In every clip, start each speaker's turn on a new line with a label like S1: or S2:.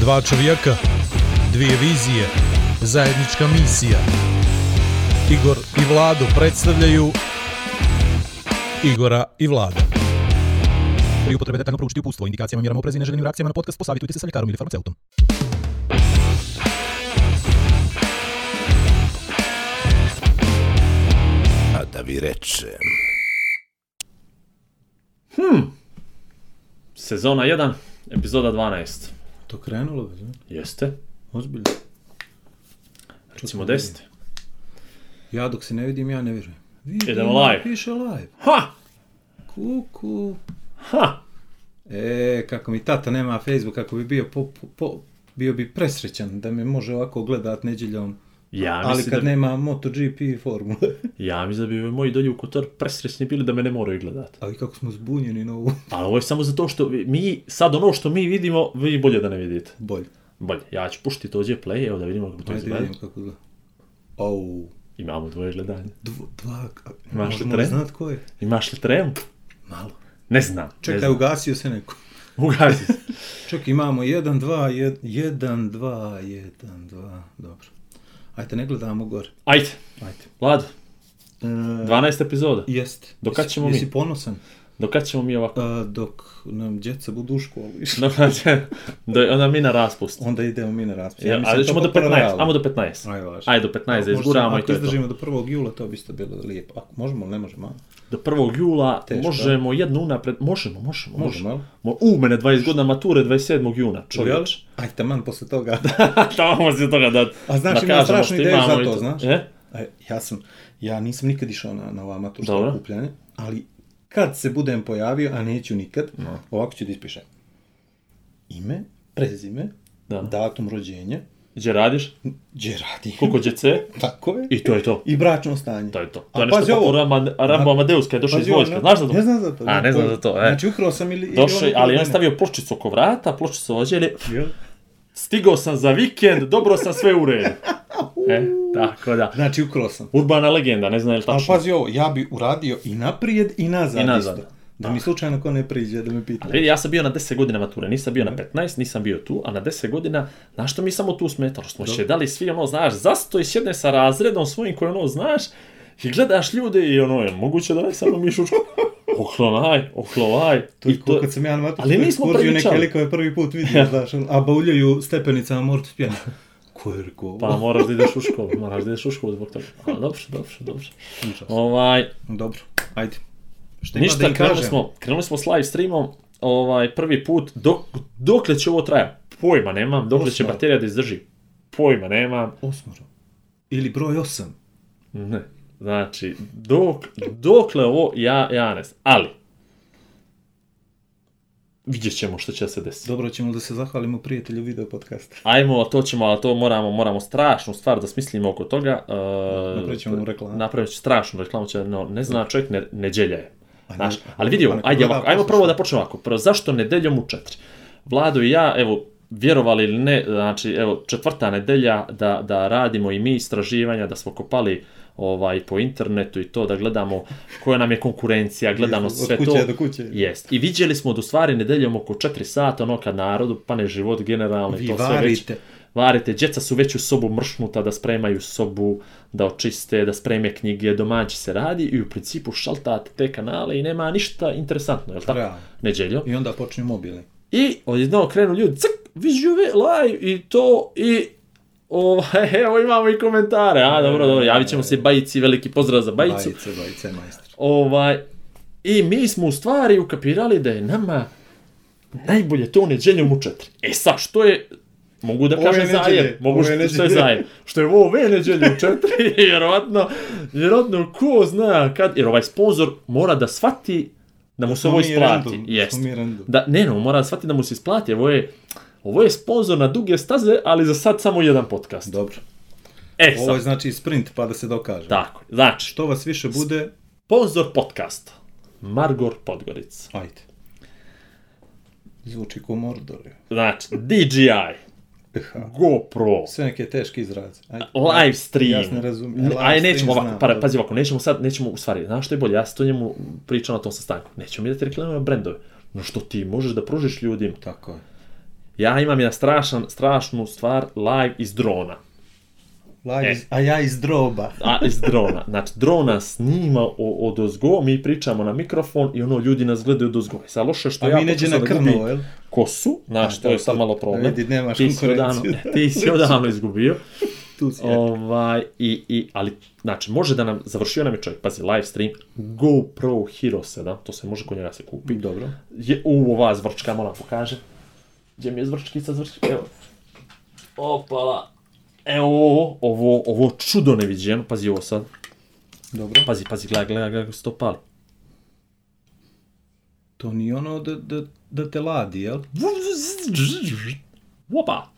S1: Dva čovjeka, dvije vizije, zajednička misija. Igor i Vlado predstavljaju Igora i Vlada. Pri upotrebe detaljno proučiti upustvo, indikacijama, mjerama oprezi i neželjenim reakcijama na podcast posavitujte se sa ljekarom ili farmaceutom.
S2: A da vi rečem.
S3: Sezona 1, epizoda 12.
S4: To krenulo već, ne?
S3: Jeste,
S4: Ozbiljno.
S3: recimo 10.
S4: Ja dok se ne vidim, ja ne vjerujem. Vidim,
S3: Idemo live.
S4: Piše live.
S3: Ha!
S4: Kuku.
S3: Ha!
S4: E, kako mi tata nema Facebook, kako bi bio po, po, po- bio bi presrećan da me može ovako gledat nedjeljom.
S3: Ja
S4: Ali kad
S3: da,
S4: nema MotoGP formule.
S3: ja mislim da bi moji dolje u Kotor presrećni bili da me ne moraju gledat.
S4: Ali kako smo zbunjeni na ovu.
S3: Ali ovo je samo zato što mi, sad ono što mi vidimo, vi bolje da ne vidite.
S4: Bolje.
S3: Bolje, ja ću puštiti ovdje play, evo da vidimo kako to
S4: Ajde
S3: izgleda.
S4: vidim kako gleda. Au.
S3: Imamo dvoje gledanja.
S4: Dvo, dva,
S3: Imaš li tren?
S4: znat ko je?
S3: Imaš li trem?
S4: Malo.
S3: Ne znam. ne
S4: Čekaj,
S3: znam.
S4: ugasio se neko.
S3: Ugasi se.
S4: Čekaj, imamo 1, 2, 1, 1, 2, 1, 2, dobro. Ajde, ne gledamo gore.
S3: Ajde,
S4: Ajde.
S3: Vlado,
S4: E,
S3: 12 epizoda.
S4: Jeste.
S3: Do kad
S4: Jesi-
S3: ćemo mi?
S4: Jesi ponosan?
S3: Do kad ćemo mi ovako?
S4: A, dok nam djeca budu u
S3: kad će, do, onda mi na raspust.
S4: Onda idemo mi na raspust.
S3: Ja,
S4: mislim
S3: ali ćemo do
S4: potpuno
S3: 15,
S4: realno.
S3: ajmo do 15.
S4: Ajde, važno.
S3: Ajde do 15 da izguramo i to je to.
S4: izdržimo do 1. jula, to bi isto bilo lijepo. Ako možemo, ne možemo.
S3: Do 1. jula
S4: Teško,
S3: možemo jednu unapred, možemo, možemo,
S4: Možemo,
S3: možemo. U, mene 20 godina mature 27. juna, čovječ.
S4: Ajde, taman posle toga.
S3: Tamo se toga da
S4: A znaš, imam strašnu ideju za to, znaš?
S3: E?
S4: E, ja sam, ja nisam nikad išao na, na ova maturska okupljanja, ali kad se budem pojavio, a neću nikad, ovako ću da ispišem. Ime, prezime,
S3: Da.
S4: datum rođenja,
S3: Gdje radiš?
S4: gdje radim,
S3: Koliko djece?
S4: tako je,
S3: I to je to.
S4: i bračno stanje.
S3: To je to. To je nešto kako
S4: ovo.
S3: Rama, Rambo Amadeus kad je došao iz vojska. Znaš za to?
S4: Ne znam za to.
S3: A, ne znam za to, e.
S4: Znači, ukrao sam ili...
S3: Došao,
S4: ono
S3: ali on stavio pločicu oko vrata, pločicu ođeli. Stigao sam za vikend, dobro sam sve u redu. E, tako da.
S4: Znači, ukrao sam.
S3: Urbana legenda, ne znam je li
S4: Ali
S3: tačno.
S4: pazi ovo, ja bi uradio i naprijed i nazad,
S3: I nazad.
S4: isto. Da mi slučajno ko ne priđe, da me pita.
S3: Vidi, ja sam bio na 10 godina mature, nisam bio na 15, nisam bio tu, a na 10 godina, znaš što mi samo tu smetalo? Što smo dali svi, ono, znaš, zastoj sjedne sa razredom svojim koji, ono, znaš, i gledaš ljude i ono, je moguće da ne samo mi šučko. Ohlonaj, ohlonaj.
S4: To je ko kad sam ja na maturskoj
S3: Ali nismo
S4: ekskurziju neke
S3: pričali.
S4: likove prvi put vidio, znaš, on, a bauljaju stepenicama mort pjena. Rekao?
S3: Pa moraš da ideš u školu, moraš da ideš u školu zbog toga. A, dobro, dobro, dobro. Ovaj,
S4: Dobro, ajde. Šta ima da
S3: ništa,
S4: im
S3: krenuli smo, krenuli smo s live streamom, ovaj, prvi put, dok, dokle će ovo traja? Pojma nemam, dokle će baterija da izdrži? Pojma nemam.
S4: Osmoro. Ili broj osam.
S3: Ne. Znači, dok, dokle ovo, ja, ja ne znam. Ali, vidjet ćemo što će se desiti.
S4: Dobro, ćemo da se zahvalimo prijatelju video podcasta.
S3: Ajmo, to ćemo, ali to moramo, moramo strašnu stvar da smislimo oko toga. Uh,
S4: Napravit ćemo mu reklamu.
S3: Napravit strašnu reklamu, će, no, ne zna čovjek, ne, neđelja je.
S4: A
S3: Znaš, ali vidi ovo,
S4: neko
S3: ajde
S4: gleda,
S3: ovako, ajmo prvo da počnemo ovako. Prvo, zašto nedeljom u četiri? Vlado i ja, evo, vjerovali ili ne, znači, evo, četvrta nedelja da, da radimo i mi istraživanja, da smo kopali ovaj, po internetu i to, da gledamo koja nam je konkurencija, gledamo
S4: Od
S3: sve
S4: kuće
S3: to.
S4: do kuće.
S3: Jest. I vidjeli smo u stvari nedeljom oko 4 sata, ono kad narodu pane život generalno
S4: Vi
S3: to sve već.
S4: varite.
S3: Varite, djeca su već u sobu mršnuta da spremaju sobu, da očiste, da spreme knjige, domaći se radi i u principu šaltate te kanale i nema ništa interesantno, jel tako?
S4: Realno.
S3: Neđeljo.
S4: I onda počne mobili.
S3: I odjednom krenu ljudi, cik, vižuve, live i to i ovaj, evo imamo i komentare, a dobro, dobro, javit ćemo se Bajici, veliki pozdrav za Bajicu.
S4: Bajice, bajice, majstor.
S3: Ovaj, I mi smo u stvari ukapirali da je nama najbolje to neđeljom u četiri. E sad, što je, mogu da kažem
S4: neđelje,
S3: zajem, mogu što, što je
S4: neđelje.
S3: zajem, što je ovo ove neđelje u četiri, vjerovatno, vjerovatno ko zna kad, jer ovaj sponsor mora da shvati da mu se ovo isplati. Jest. Da, ne, no, mora da shvati da mu se isplati, ovo je, ovo je sponsor na duge staze, ali za sad samo jedan podcast.
S4: Dobro.
S3: E
S4: Ovo je
S3: sad,
S4: znači sprint pa da se dokaže.
S3: tako, znači,
S4: Što vas više bude,
S3: sponsor podcasta, Margor Podgorica.
S4: ajde. Zvuči ko Mordor. je.
S3: Znači, DJI. GoPro,
S4: Sve neke teške izraze. Ajde.
S3: live stream.
S4: Ja ne razumijem.
S3: Aj, nećemo ovako, pa, pazi ovako, nećemo sad, nećemo, u stvari, znaš što je bolje, ja sam to njemu pričao na tom sastanku, nećemo mi da ti brendove, no što ti možeš da pružiš ljudima.
S4: Tako je.
S3: Ja imam jedan strašan, strašnu stvar live iz drona.
S4: Live
S3: E.
S4: iz- a ja iz droba.
S3: A, iz drona. Znači, drona snima od ozgo, mi pričamo na mikrofon i ono, ljudi nas gledaju od ozgo. Sad loše što
S4: A
S3: ja
S4: mi neđe na
S3: gubim
S4: jel?
S3: kosu, znaš,
S4: A,
S3: to je sad malo problem.
S4: vidi, nemaš
S3: ti si odavno, ti si odavno izgubio.
S4: Tu si. ja.
S3: Ovaj, i, i, ali, znači, može da nam, završio nam je čovjek, pazi, live stream, GoPro Hero 7, to se može kod njega se kupi.
S4: Dobro.
S3: Je, u, ova zvrčka, moram pokaže. Gdje mi je zvrčkica, zvrčkica, evo. Opala. Evo ovo, ovo, ovo čudo neviđeno, pazi ovo sad.
S4: Dobro.
S3: Pazi, pazi, gledaj, gledaj, gledaj kako se to pali.
S4: To nije ono da, da, da te ladi, jel?
S3: Opa!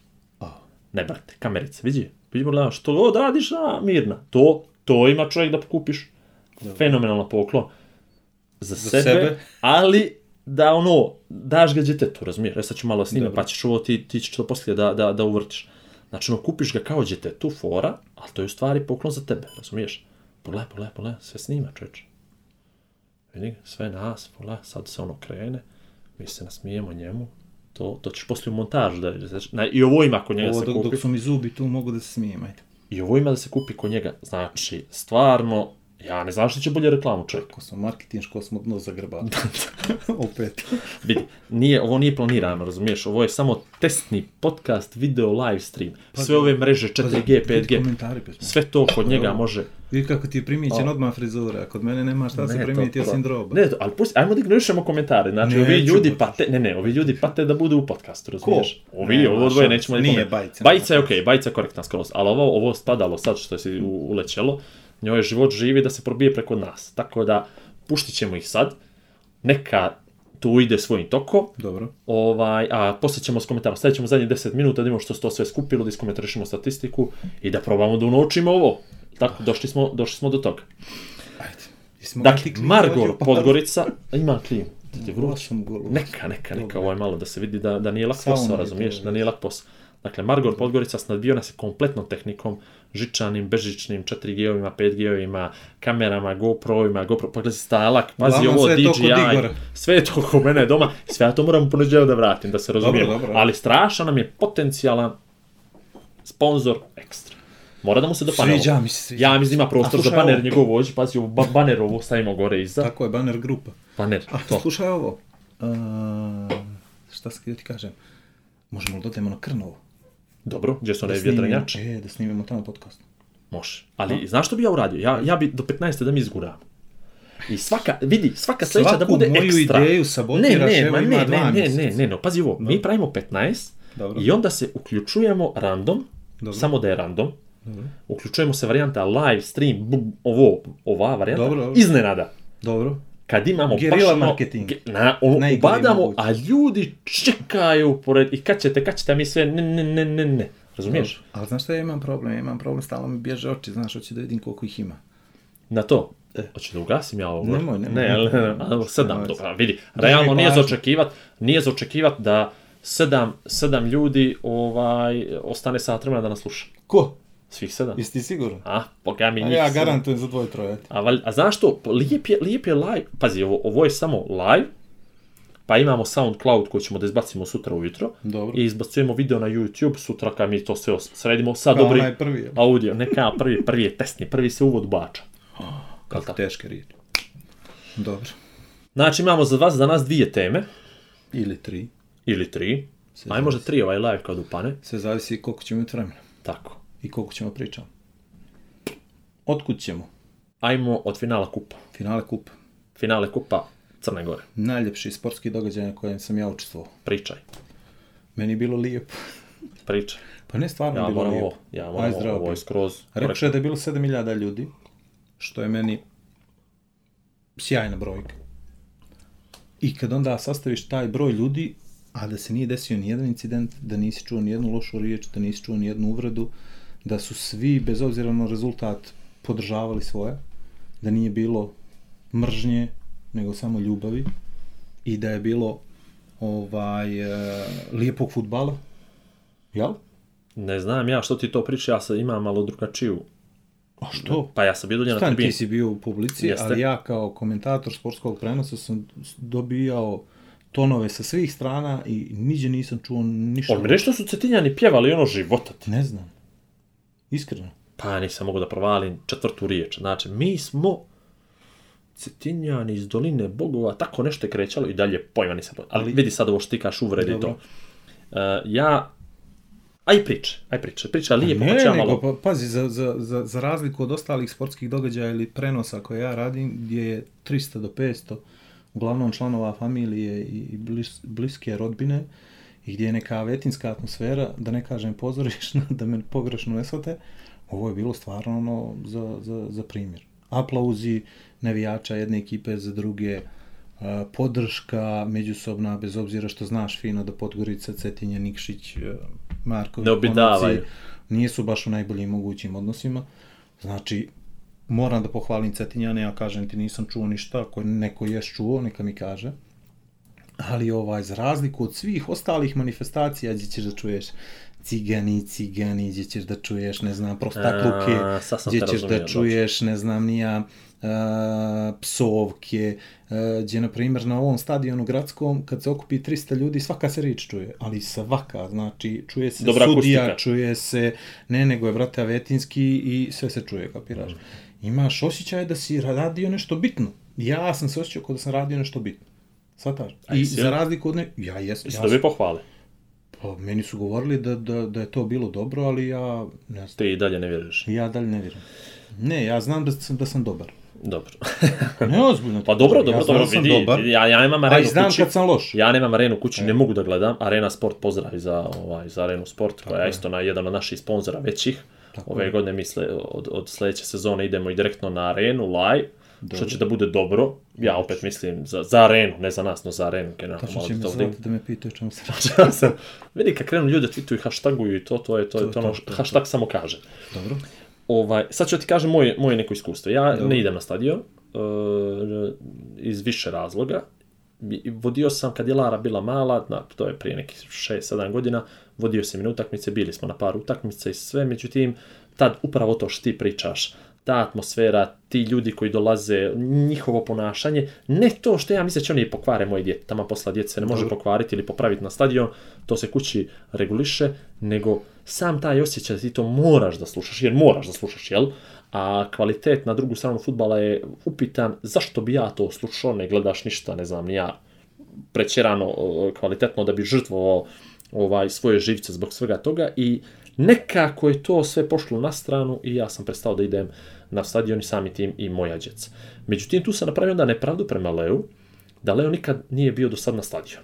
S3: Ne, brate, kamerice, vidi. Vidi, gledaj, što god radiš, a, mirna. To, to ima čovjek da kupiš. Fenomenalan poklon. Za, sebe,
S4: sebe.
S3: ali da ono, daš ga djetetu, razumiješ? E sad ću malo snimati,
S4: Dobro.
S3: pa ćeš ovo, ti, ti ćeš to poslije da, da, da uvrtiš. Znači, ono, kupiš ga kao djetetu, fora, ali to je u stvari poklon za tebe, razumiješ? Pogledaj, pogledaj, pogledaj, sve snima, čovječe. Vidi, sve nas, pogledaj, sad se ono krene, mi se nasmijemo njemu, to, to ćeš poslije u montažu da. Na, I ovo ima kod njega
S4: Ovo
S3: se
S4: dok,
S3: kupi.
S4: dok su mi zubi tu mogu da se smijem, ajde.
S3: I ovo ima da se kupi kod njega. Znači, stvarno, ja ne znam što će bolje reklamu čovjek.
S4: Ko sam marketinško smo dno zagrbali. Opet.
S3: Vidi, nije, ovo nije planirano, razumiješ? Ovo je samo testni podcast, video, live stream. Sve ove mreže, 4G, 5G,
S4: Komentari pesma.
S3: sve to kod njega može.
S4: Vidi kako ti je primijećen odmah frizura, kod mene nema šta se
S3: Ne,
S4: primijeti
S3: to-
S4: osim droba.
S3: Ne, ali pusti, ajmo da ignorišemo komentare. Znači, ovi
S4: Neću,
S3: ljudi
S4: baš.
S3: pate, ne, ne, ovi ljudi pate da budu u podcastu, razumiješ? Ovi,
S4: Ne,
S3: ovo dvoje nećemo ni
S4: nije
S3: pomenuti.
S4: Bajica.
S3: Bajica je okej, bajica je korektna skroz, ali ovo, ovo spadalo sad što si ulećelo, njoj život živi da se probije preko nas. Tako da, puštit ćemo ih sad, neka tu ide svojim tokom,
S4: Dobro.
S3: ovaj, a poslije ćemo s komentarom, stavit ćemo zadnjih 10 minuta da vidimo što se to sve skupilo, da iskomentarišemo statistiku i da probamo da unočimo ovo. Tako, došli smo, došli smo do toga.
S4: Ajde. Jesmo
S3: Dakle,
S4: ti
S3: Margor? Podgorica, ima klim. Da ti vruć. Neka, neka, neka, ovo je malo da se vidi da, da nije lak posao,
S4: je
S3: razumiješ, da nije lak posao. Dakle, Margor Podgorica snadbio nas je kompletnom tehnikom, žičanim, bežičnim, 4G-ovima, 5G-ovima, kamerama, GoPro-ovima, GoPro, pa gledaj stalak, pazi ovo,
S4: sve
S3: DJI, sve je to kod mene doma, sve ja to moram poneđeo da vratim, da se razumijemo.
S4: dobro.
S3: Ali strašan nam je potencijalan sponsor ekstra. Mora da mu se dopadne
S4: Sviđa mi se, sviđa
S3: Ja
S4: mi
S3: mislim ima prostor za baner
S4: ovo.
S3: njegov ovdje, pazi, ovo ba- baner ovo stavimo gore iza.
S4: Tako je, banner grupa.
S3: Baner,
S4: A,
S3: to.
S4: slušaj ovo. A, šta se ti kažem? Možemo li dodajemo na Krnovo?
S3: Dobro, gdje su vjetrenjače?
S4: E, da snimimo tamo podcast.
S3: Može. Ali znaš što bi ja uradio? Ja, ja bi do 15. da mi izguram. I svaka, vidi, svaka sljedeća da bude
S4: moju
S3: ekstra.
S4: ideju sabotiraš,
S3: ne, ne,
S4: evo
S3: ma
S4: ima
S3: ne,
S4: dva
S3: ne, ne, ne, ne, no, pazi ovo, mi pravimo 15
S4: Dobro.
S3: i onda se uključujemo random,
S4: Dobro.
S3: samo da je random, uključujemo se varijanta live stream, ovo, ova varijanta,
S4: Dobro, dobro.
S3: iznenada.
S4: Dobro.
S3: Kad imamo
S4: Guerilla
S3: baš
S4: marketing.
S3: Na, ubadamo, a ljudi čekaju pored, i kad ćete, kad ćete, mi sve, ne, ne, ne, ne, ne, razumiješ?
S4: Ali znaš šta ja imam problem? Ja imam problem, stalno mi bježe oči, znaš, hoću da vidim koliko ih ima.
S3: Na to. Hoću da ugasim ja ovo?
S4: Nemoj, nemoj.
S3: Ne, ali sedam, dobro, vidi. Realno nije za očekivat, nije za očekivat da sedam, sedam ljudi ovaj, ostane sat vremena da nas sluša.
S4: Ko?
S3: Svih sedam.
S4: Jesi ti siguran?
S3: A, boga mi
S4: A
S3: njih
S4: ja garantujem za dvoje troje.
S3: A, valj, a znaš što, lijep je, lijep je live, pazi, ovo, ovo je samo live, pa imamo SoundCloud koji ćemo da izbacimo sutra ujutro
S4: Dobro.
S3: i izbacujemo video na YouTube sutra kad mi to sve sredimo sa
S4: Kao
S3: dobri
S4: onaj prvi, jel?
S3: audio, ne kao prvi, prvi je testni, prvi se uvod bača.
S4: Kako teške riječi. Dobro.
S3: Znači imamo za vas danas dvije teme,
S4: Ili tri.
S3: ili tri, aj možda tri ovaj live kad upane,
S4: Sve zavisi koliko ćemo imati vremena.
S3: tako.
S4: I koliko ćemo pričati. Otkud ćemo?
S3: Ajmo od finala kupa.
S4: Finale kupa.
S3: Finale kupa Crne Gore.
S4: Najljepši sportski događaj na kojem sam ja učestvovao.
S3: Pričaj,
S4: Meni je bilo lijepo.
S3: pričaj.
S4: Pa ne stvarno
S3: Ja
S4: je bilo lijepo.
S3: ovo, ja
S4: Aj,
S3: moram ovo,
S4: zdravo
S3: ovo je
S4: bilo.
S3: skroz...
S4: Rekao je da je bilo 7000 ljudi, što je meni sjajna brojka. I kad onda sastaviš taj broj ljudi, a da se nije desio nijedan incident, da nisi čuo nijednu lošu riječ, da nisi čuo nijednu uvredu, da su svi, bez obzira na rezultat, podržavali svoje, da nije bilo mržnje, nego samo ljubavi i da je bilo ovaj e, lijepog futbala. Jel?
S3: Ne znam ja što ti to priča, ja sam imam malo drugačiju.
S4: A što?
S3: Pa ja sam bio dolje na tribini.
S4: ti si bio u publici,
S3: Jeste.
S4: ali ja kao komentator sportskog prenosa sam dobijao tonove sa svih strana i niđe nisam čuo ništa.
S3: On mi nešto su cetinjani pjevali ono života ti.
S4: Ne znam. Iskreno.
S3: Pa nisam mogu da provalim četvrtu riječ. Znači, mi smo cetinjani iz doline bogova, tako nešto je krećalo i dalje pojma nisam. Ali,
S4: Ali-
S3: vidi sad ovo što ti kaš uvredi
S4: Dobro.
S3: to. Uh, ja, aj priče, aj priče, priča lijepo, pa ću ja malo...
S4: pa, pazi, za, za, za, za razliku od ostalih sportskih događaja ili prenosa koje ja radim, gdje je 300 do 500 uglavnom članova familije i blis, bliske rodbine, i gdje je neka vetinska atmosfera, da ne kažem pozorišna, da me pogrešno ne shvate, ovo je bilo stvarno ono za, za, za primjer. Aplauzi navijača jedne ekipe za druge, a, podrška međusobna, bez obzira što znaš fino da Podgorica, Cetinje, Nikšić, a, Marković,
S3: Ne obidavaju.
S4: Nisu baš u najboljim mogućim odnosima. Znači, moram da pohvalim Cetinjane, ja kažem ti nisam čuo ništa, ako neko je čuo, neka mi kaže. Ali ovaj, za razliku od svih ostalih manifestacija, gdje ćeš da čuješ cigani, cigani, gdje ćeš da čuješ, ne znam, prostakluke,
S3: A,
S4: gdje ćeš
S3: razumio,
S4: da čuješ, ne znam, nija, a, psovke, a, gdje, na primjer, na ovom stadionu gradskom, kad se okupi 300 ljudi, svaka se riječ čuje, ali svaka, znači, čuje se
S3: Dobra
S4: sudija,
S3: akustika.
S4: čuje se, ne, nego je, brate, Avetinski i sve se čuje, kapiraš. Imaš osjećaj da si radio nešto bitno. Ja sam se osjećao kao da sam radio nešto bitno. Svataš?
S3: A
S4: I
S3: jesi
S4: za
S3: li?
S4: razliku od ne... Ja jesam.
S3: Jesi
S4: Ja sam,
S3: bi pohvali?
S4: pa, meni su govorili da, da, da je to bilo dobro, ali ja ne znam.
S3: Ti i dalje ne vjeruješ.
S4: Ja dalje ne vjerujem. Ne, ja znam da sam, da sam dobar.
S3: Dobro.
S4: Ne, ozbiljno.
S3: Pa dobro, dobro,
S4: ja
S3: dobro, vidi,
S4: dobar,
S3: ja, ja nemam
S4: a
S3: arenu
S4: i znam
S3: kući.
S4: kad sam loš.
S3: Ja nemam arenu kući,
S4: E.
S3: ne mogu da gledam. Arena Sport pozdrav za, ovaj, za Arenu Sport, koja je
S4: je.
S3: isto na jedan od naših sponzora većih.
S4: Tako
S3: Ove
S4: je.
S3: godine mi sle, od, od sljedeće sezone idemo i direktno na Arenu, live, što će da bude dobro. Ja opet mislim za, za Arenu, ne za nas, no za Arenu. Generalno,
S4: Tačno će me
S3: to
S4: zvati
S3: vidim.
S4: da me pitaju čemu se.
S3: Sam- Vidi kad krenu ljudi tweetuju i hashtaguju i to, to je to, je
S4: To,
S3: to, ono,
S4: to, to, to.
S3: hashtag samo kaže.
S4: Dobro.
S3: Ovaj, sad ću ti kažem moje, moje neko iskustvo. Ja
S4: Dobro.
S3: ne idem na stadion e, iz više razloga. Vodio sam kad je Lara bila mala, na, to je prije nekih 6-7 godina, vodio sam i na utakmice, bili smo na par utakmica i sve, međutim, tad upravo to što ti pričaš, ta atmosfera, ti ljudi koji dolaze, njihovo ponašanje, ne to što ja mislim da će oni pokvare moje djete, tamo posla djece ne može pokvariti ili popraviti na stadion, to se kući reguliše, nego sam taj osjećaj da ti to moraš da slušaš, jer moraš da slušaš, jel? A kvalitet na drugu stranu futbala je upitan zašto bi ja to slušao, ne gledaš ništa, ne znam, ni ja prećerano kvalitetno da bi žrtvovao ovaj svoje živce zbog svega toga i nekako je to sve pošlo na stranu i ja sam prestao da idem na stadion i sami tim i moja djeca. Međutim, tu sam napravio onda nepravdu prema Leu, da Leo nikad nije bio do sad na stadion.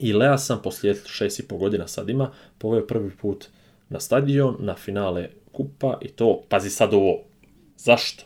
S3: I Lea sam poslije šest i pol godina sad ima poveo prvi put na stadion, na finale kupa i to, pazi sad ovo, zašto?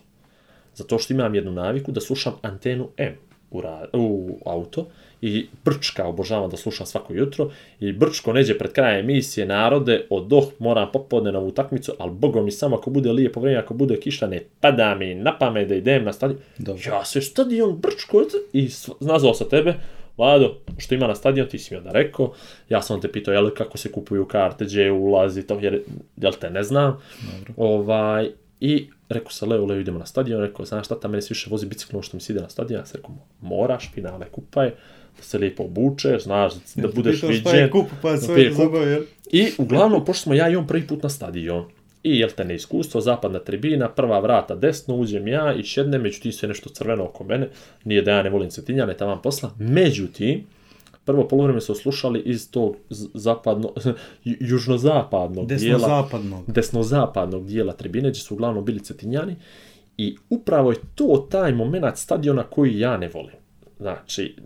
S3: Zato što imam jednu naviku da slušam antenu M u, ra, u auto i Brčka obožavam da slušam svako jutro i Brčko neđe pred krajem emisije narode, odoh, moram popodne na ovu utakmicu, ali bogom mi samo ako bude lijepo vrijeme, ako bude kiša, ne pada mi na pamet da idem na stadion.
S4: Dobro.
S3: Ja se stadion Brčko i nazvao sa tebe, Vlado, što ima na stadion, ti si mi onda rekao, ja sam te pitao, jel, kako se kupuju karte, gdje ulazi, to, jer, jel te ne znam.
S4: Dobro.
S3: Ovaj, I rekao sam, Leo, Leo, idemo na stadion, rekao, znaš šta, ta meni se više vozi bicikl nego što mi se ide na stadion, ja sam rekao, moraš, finale kupaj, da se lijepo obučeš, znaš, da budeš
S4: Pitao šta
S3: viđen.
S4: je kup, pa
S3: da
S4: sve da
S3: kup.
S4: jel?
S3: I uglavnom, pošto smo ja i on prvi put na stadion, i jel te neiskustvo, zapadna tribina, prva vrata desno, uđem ja i šedne, međutim sve nešto crveno oko mene, nije da ja ne volim cetinjane, taman posla, međutim, prvo polovreme su slušali iz tog zapadno, ju- južnozapadnog dijela,
S4: Desno-zapadnog.
S3: desnozapadnog dijela tribine, gdje su uglavnom bili cetinjani, i upravo je to taj moment stadiona koji ja ne volim. Znači,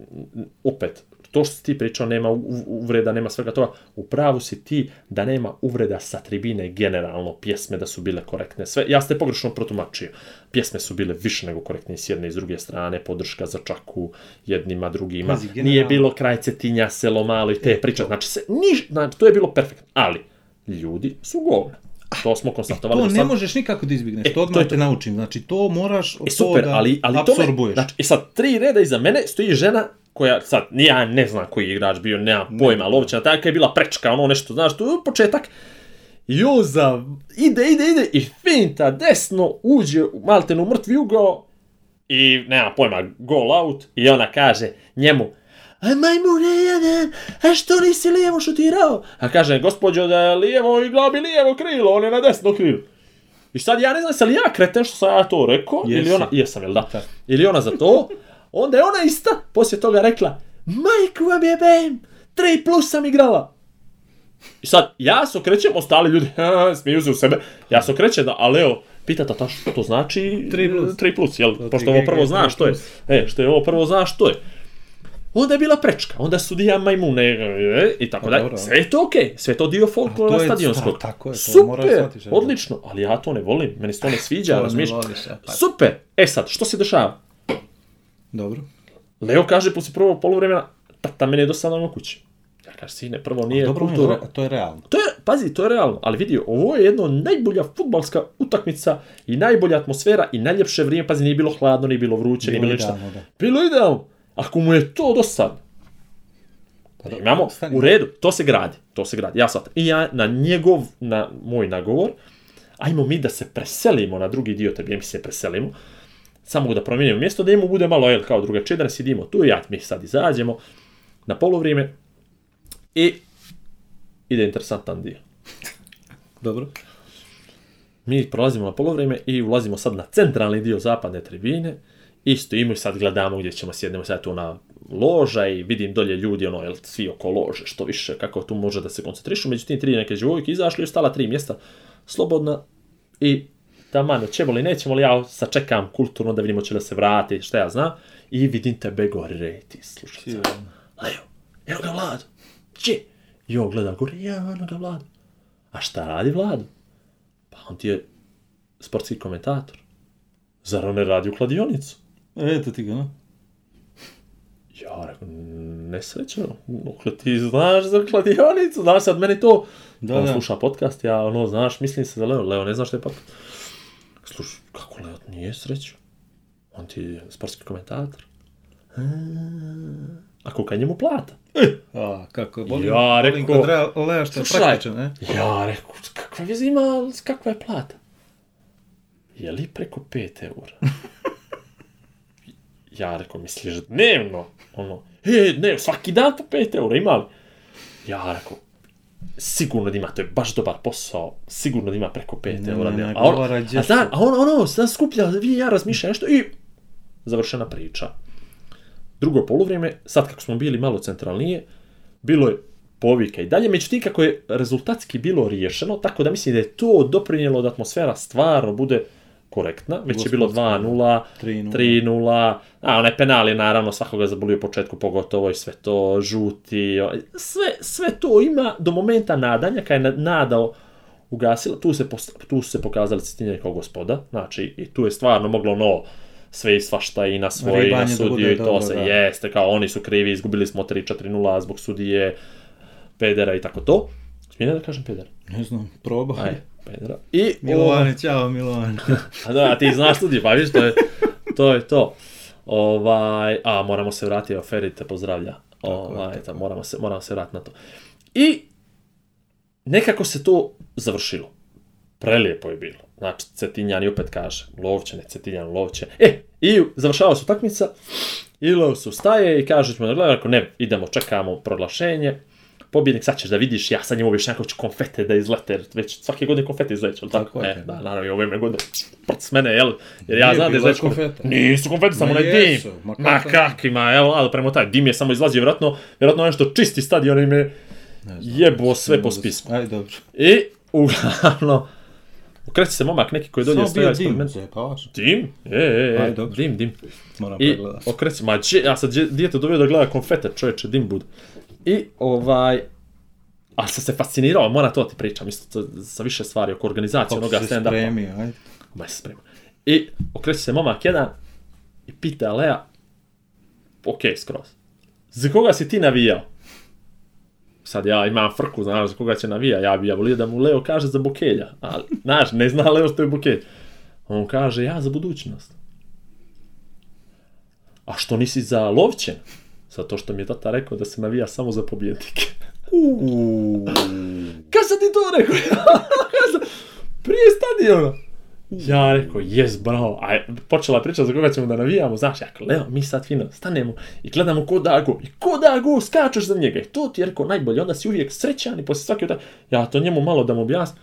S3: opet, to što si ti pričao, nema uvreda, nema svega toga, u pravu si ti da nema uvreda sa tribine generalno, pjesme da su bile korektne, sve, ja ste pogrešno protumačio, pjesme su bile više nego korektne s jedne i s druge strane, podrška za čaku jednima, drugima,
S4: Pazi,
S3: nije
S4: generalno-
S3: bilo kraj cetinja, selo malo i te priče, znači, se, niš, znači, to je bilo perfektno, ali, ljudi su govna. To smo konstatovali
S4: To
S3: do
S4: ne
S3: sad.
S4: možeš nikako da izbjegneš,
S3: E,
S4: to odmah
S3: to
S4: te naučim. Znači, to moraš
S3: E super,
S4: toga
S3: ali, ali to me,
S4: apsorbuješ.
S3: znači, i sad, tri reda iza mene stoji žena koja, sad, ja ne znam koji je igrač bio, nemam pojma, ali obično tako je bila prečka, ono nešto, znaš, to je početak. Joza, ide, ide, ide, i finta desno, uđe u maltenu mrtvi ugao, i nema pojma, goal out, i ona kaže njemu, a majmune jedan, a što nisi lijevo šutirao? A kaže, gospođo, da je lijevo igrao bi lijevo krilo, on je na desno krilo. I sad ja ne znam, jesam li ja kreten što sam ja to rekao, ili
S4: Jesi.
S3: ona, jesam, jel da? Ili ona za to, onda je ona ista, poslije toga rekla, majku vam je bem, 3 plus sam igrala. I sad, ja se okrećem, ostali ljudi, "Ha, smiju se u sebe, ja se okrećem, da, ali evo, pita tata što to znači
S4: Tri plus.
S3: 3 plus, jel?
S4: Ti
S3: Pošto ovo prvo zna što je. E, što je ovo prvo zna što je. Onda je bila prečka, onda sudija majmune e, i tako
S4: Pa
S3: dalje.
S4: dobro.
S3: Sve je to okej, sve je to dio folklora stadionskog.
S4: ta- tako je, to
S3: Super,
S4: jel?
S3: odlično, ali ja to ne volim, meni se to ne sviđa,
S4: To ne
S3: razumiješ?
S4: a pa-
S3: Super, e sad, što se dešava?
S4: Dobro.
S3: Leo kaže poslije prvog poluvremena, tata, meni je dosadno u kući. Ja kažem, sine, prvo nije
S4: Dobro,
S3: kultura.
S4: re- to je realno.
S3: To je, pazi, to je realno, ali vidi, ovo je jedno najbolja futbalska utakmica i najbolja atmosfera i najljepše vrijeme, pazi, nije bilo hladno, nije bilo vruće, nije
S4: Bilo
S3: bilo ništa. Bilo idealno. Ako mu je to dosadno,
S4: Pa da,
S3: imamo,
S4: stani.
S3: u redu, to se gradi, to se gradi, ja sad. I ja na njegov, na moj nagovor, ajmo mi da se preselimo na drugi dio, tebi mi se preselimo, samo da promijenimo mjesto, da njemu bude malo, jel, kao drugačije, da ne sidimo tu, ja, mi sad izađemo na polovrijeme i ide interesantan dio.
S4: Dobro.
S3: Mi prolazimo na polovrijeme i ulazimo sad na centralni dio zapadne tribine i stojimo i sad gledamo gdje ćemo sjednemo sad tu na loža i vidim dolje ljudi, ono, jel, svi oko lože, što više, kako tu može da se koncentrišu. Međutim, tri neke djevojke izašli ostala tri mjesta slobodna i taman, ćemo li, nećemo li, ja sačekam kulturno da vidimo će da se vrati, šta ja znam, i vidim tebe gore, rej, ti slušaj. sad. Leo, evo ga Vlado, gdje? I on gleda gore, ja, ono ga Vlado. A šta radi Vlado? Pa on ti je sportski komentator. Zar on ne radi u kladionicu?
S4: Eto ti ga, no?
S3: Ja rekao, nesrećno, dokle ti znaš za kladionicu, znaš sad meni to,
S4: Da,
S3: on
S4: da.
S3: sluša podcast, ja ono, znaš, mislim se za Leo, Leo ne zna što je podcast. Slušaj, kako Leo nije srećo? On ti je sportski komentator. A, kolika je njemu plata?
S4: A, kako, volim,
S3: Ja,
S4: volim
S3: rekao-
S4: kod Lea što je
S3: Slušaj.
S4: praktičan, ne?
S3: Ja rekao, kakva veze ima, kakva je plata? Je li preko 5 eura? ja rekao, misliš dnevno? Ono, e, ne, svaki dan po 5 eura, ima li? Ja rekao, sigurno da ima, to je baš dobar posao, sigurno da ima preko 5
S4: Ne,
S3: eura.
S4: ne,
S3: A on- a,
S4: su.
S3: a on, ono, sad skuplja, vi ja razmišlja nešto i završena priča. Drugo poluvrijeme, sad kako smo bili malo centralnije, bilo je povika i dalje, međutim kako je rezultatski bilo riješeno, tako da mislim da je to doprinijelo da atmosfera stvarno bude korektna, već je bilo
S4: Gospodska,
S3: 2-0,
S4: 3:0.
S3: 3-0, a onaj penal je naravno svakoga zabolio u početku, pogotovo i sve to, žuti, sve, sve to ima do momenta nadanja, kad je na- nadao ugasila, tu se, tu se pokazali Cetinjani kao gospoda, znači i tu je stvarno moglo ono, sve i svašta i na svoje, i na sudiju i to
S4: dobro,
S3: se
S4: da.
S3: jeste, kao oni su krivi, izgubili smo 3-4-0 zbog sudije, pedera i tako to. Smijem da kažem pedera?
S4: Ne znam, probaj.
S3: Aj, pedera. I,
S4: Milovane, čao Milovane.
S3: a da, a ti znaš studiju, pa vidiš, to je to. Je to. Ovaj, a, moramo se vratiti, evo, Ferit te pozdravlja. Ovaj, da, moramo, se, moramo se vratiti na to. I nekako se to završilo. Prelijepo je bilo. Znači, Cetinjani opet kaže, lovće, ne Cetinjan, lovće. E, i završava se utakmica, i Lov se ustaje i kaže ćemo ako ne, idemo, čekamo proglašenje. Pobjednik, sad ćeš da vidiš, ja sad njemu objašnjam kako će konfete da izlete, jer već svake godine konfete izleće, ali tako?
S4: Tako je,
S3: e,
S4: da.
S3: naravno, i ove me godine, prc mene, jel? Jer ja znam da
S4: bilo
S3: izleće
S4: konfete.
S3: Nisu konfete, samo onaj dim.
S4: ma
S3: Ma kakvima, evo, ali prema taj dim je samo izlazio, vjerojatno, vjerojatno nešto čisti stadion im je jebo sve po spisku.
S4: Ajde, dobro.
S3: I, uglavnom, okreće se momak neki koji je dolje
S4: bio
S3: ispred
S4: dim,
S3: mene.
S4: zajebavaš.
S3: Dim? E, e, e, dim, dim.
S4: Moram
S3: I okreće, ma ja dje- dijete doveo da gleda konfete, čovječe, dim bude. I ovaj, a sam se fascinirao, mora to ti pričam, isto to, sa više stvari oko organizacije
S4: Kako
S3: onoga stand-upa.
S4: spremio, ajde.
S3: Ma se sprema. I okreće se momak jedan i pita Lea, ok, skroz, za koga si ti navijao? Sad ja imam frku, znaš, za koga će navija, ja bi ja volio da mu Leo kaže za Bokelja, ali, znaš, ne zna Leo što je Bokelj. On kaže, ja za budućnost. A što nisi za Lovćen? Zato što mi je tata rekao da se navija samo za pobjednike. Kad sam ti to rekao? Prije stadiona. Ja rekao, jes, bravo. A počela je priča za koga ćemo da navijamo, znaš, ja rekao, Leo, mi sad fino stanemo i gledamo ko da go, i ko da go, skačeš za njega. I to ti je rekao najbolje, onda si uvijek srećan i poslije svake utak, ja to njemu malo da mu objasnim.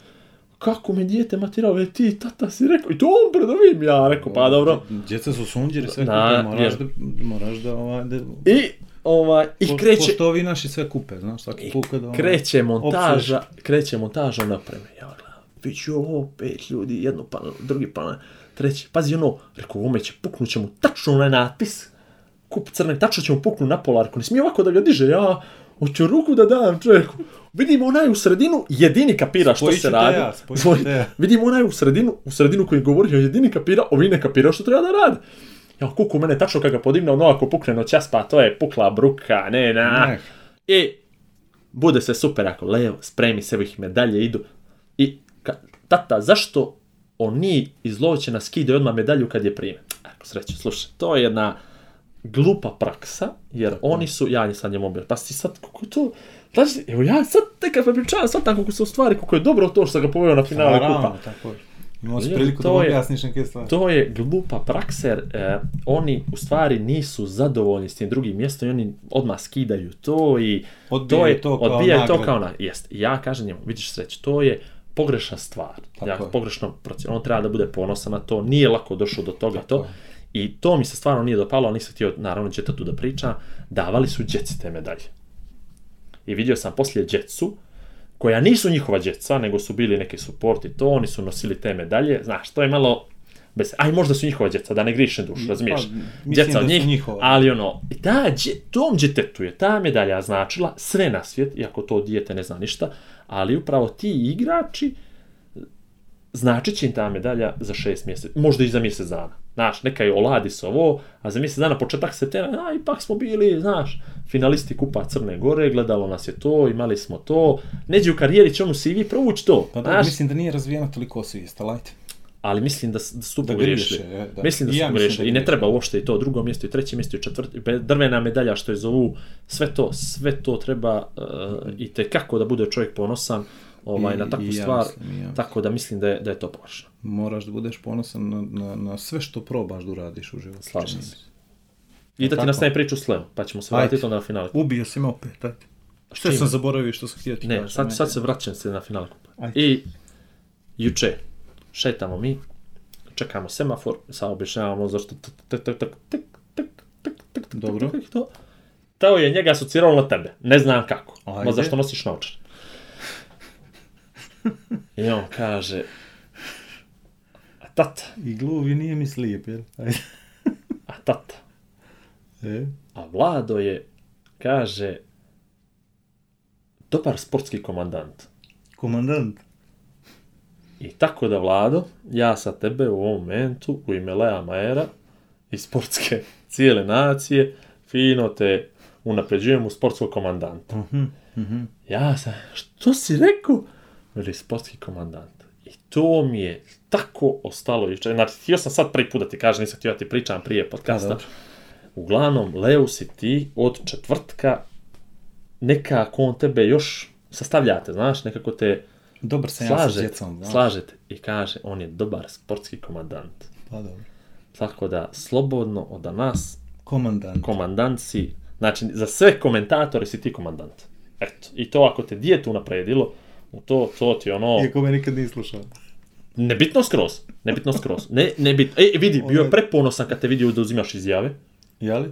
S3: Kako me dijete matirao, e ti, tata si rekao, i to on predovim, ja rekao, pa dobro.
S4: Djeca su sunđeri, sve
S3: Da,
S4: kupe, moraš da, moraš da, ovaj, da
S3: I, ovaj, i
S4: po-
S3: kreće,
S4: Pošto ovi naši sve kupe, znaš, svaki put kad... ono,
S3: kreće montaža,
S4: opsuješ.
S3: kreće montaža na opreme. Ja gledam, već je ovo pet ljudi, jedno panel, drugi panel, treći. Pazi ono, rekao, ovome će puknut će mu tačno onaj natpis, kup crne, tačno će mu puknut na pola, rekao, ne smije ovako da ga diže, ja hoću ruku da dam čovjeku. Vidimo onaj u sredinu, jedini kapira što se radi.
S4: ja.
S3: Vidimo onaj u sredinu, u sredinu koji govori, jedini kapira, ovi ne kapiraju što treba da radi. Ja, kuku mene tačno kad ga podigne, ono ako pukne noćas, pa to je pukla bruka, ne, na.
S4: Ne.
S3: I bude se super ako Leo spremi se ovih medalje idu. I ka, tata, zašto oni iz Lovćena skide odmah medalju kad je prime? Ako sreće, slušaj, to je jedna glupa praksa, jer oni su, ja nisam njemu objel, pa si sad, kako je to, znači, evo ja sad tek kad pričavam, sad tako kako se u stvari, kako je dobro to što sam ga poveo na finale kupa.
S4: Tako je. Priliku da
S3: to je-
S4: objasniš neke stvari.
S3: To je glupa praksa jer e, oni u stvari nisu zadovoljni s tim drugim mjestom i oni odmah skidaju to i
S4: Odbijaju
S3: to je,
S4: to kao
S3: odbijaju to kao na, jest. Ja kažem njemu, vidiš sreć, to je pogrešna stvar.
S4: Tako
S3: ja,
S4: je.
S3: pogrešno. On treba da bude ponosan na to, nije lako došao do toga to.
S4: je.
S3: I to mi se stvarno nije dopalo, ali nisam htio, naravno, tu da pričam. Davali su djeci te medalje. I vidio sam poslije djecu, koja nisu njihova djeca, nego su bili neki support i to, oni su nosili te medalje, znaš, to je malo, bez, aj možda su njihova djeca, da ne dušu, razumiješ?
S4: Pa, mislim
S3: djeca od njih,
S4: njihova.
S3: ali ono, ta, dje- tom djetetu je ta medalja značila sve na svijet, iako to dijete ne zna ništa, ali upravo ti igrači, značit će im ta medalja za šest mjeseci, možda i za mjesec dana. Znaš, neka je oladi se ovo, a za mjesec dana početak septembra, a ipak smo bili, znaš, finalisti Kupa Crne Gore, gledalo nas je to, imali smo to, neđe u karijeri će on u CV provući to,
S4: Pa da, mislim da nije razvijena toliko svijest, ali
S3: ali mislim da, da su
S4: Da
S3: pogriješili.
S4: e, da.
S3: Mislim da
S4: I
S3: su
S4: ja
S3: pogriješili. i ne treba uopšte i to drugo mjesto i treće mjesto i četvrti, drvena medalja što je zovu, sve to, sve to treba uh, i te kako da bude čovjek ponosan ovaj,
S4: I,
S3: na takvu
S4: ja
S3: stvar,
S4: mislim, ja.
S3: tako da mislim da je, da je to pogrešno.
S4: Moraš da budeš ponosan na, na, na sve što probaš da uradiš u životu.
S3: Slažem se. I da ti priču s pa ćemo se vratiti onda na finale.
S4: Ubio si me opet, ajde. Što sam zaboravio što sam htio ti
S3: Ne, sad, sad se vraćam se na final kupa. I juče šetamo mi, čekamo semafor, saobišnjavamo zašto tak tak tak tak tak tak tak
S4: Dobro.
S3: to. Teo je njega asociralo na tebe, ne znam kako. Ma zašto nosiš naočar? I on kaže, a tata,
S4: I gluvi nije mi slijep, jel?
S3: A tata,
S4: E?
S3: a Vlado je, kaže, dobar sportski komandant.
S4: Komandant.
S3: I tako da, Vlado, ja sa tebe u ovom momentu, u ime Lea Maera i sportske cijele nacije, fino te unapređujem u sportskog komandanta. Ja sam, što si rekao? Veli, sportski komandant. I to mi je tako ostalo jučer. Znači, htio sam sad prvi put da ti kažem, nisam htio da ti pričam prije podcasta.
S4: dobro.
S3: Uglavnom, Leo si ti od četvrtka nekako on tebe još sastavljate, znaš, nekako te
S4: Dobar sam ja sa
S3: slažete,
S4: djecom, znaš.
S3: slažete. I kaže, on je dobar sportski komandant.
S4: Pa dobro.
S3: Tako da, slobodno od nas,
S4: Komandant.
S3: komandant si, znači, za sve komentatore si ti komandant. Eto, i to ako te dijetu napredilo, to, to ti ono,
S4: Iako me nikad nije slušao.
S3: nebitno skroz, nebitno skroz. Ne, nebitno, e, vidi, bio je preponosan kad te vidio da uzimaš izjave.
S4: Jeli?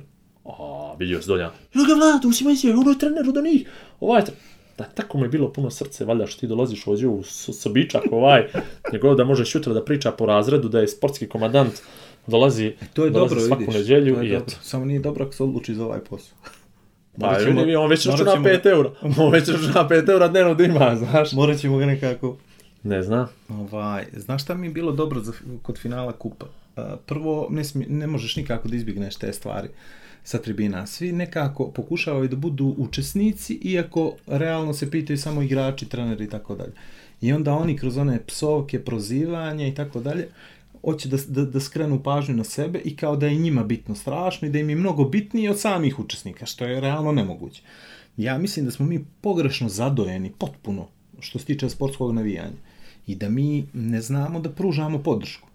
S3: A, vidio se donja. Ga Vlado, uzima izjave, ono je trener od onih. Ovaj, da, tako mu je bilo puno srce, valjda što ti dolaziš ovdje u Sobičak, ovaj, njegov da možeš jutra da priča po razredu, da je sportski komandant, dolazi,
S4: To je
S3: dolazi
S4: dobro,
S3: svaku
S4: vidiš.
S3: nedjelju
S4: to je
S3: i
S4: dobro.
S3: eto.
S4: Samo nije dobro ako se odluči za ovaj posao.
S3: Pa,
S4: Morat ćemo-
S3: on već računa
S4: ćemo-
S3: 5 eura. On već računa 5 eura dnevno da ima, znaš.
S4: Morat ćemo ga nekako...
S3: Ne znam.
S4: Ovaj, znaš šta mi je bilo dobro za, kod finala kupa? Uh, prvo, ne, smi, ne možeš nikako da izbjegneš te stvari sa tribina. Svi nekako pokušavaju da budu učesnici, iako realno se pitaju samo igrači, treneri i tako dalje. I onda oni kroz one psovke, prozivanje i tako dalje, hoće da, da, da skrenu pažnju na sebe i kao da je njima bitno strašno i da im je mnogo bitnije od samih učesnika, što je realno nemoguće. Ja mislim da smo mi pogrešno zadojeni, potpuno, što se tiče sportskog navijanja. I da mi ne znamo da pružamo podršku.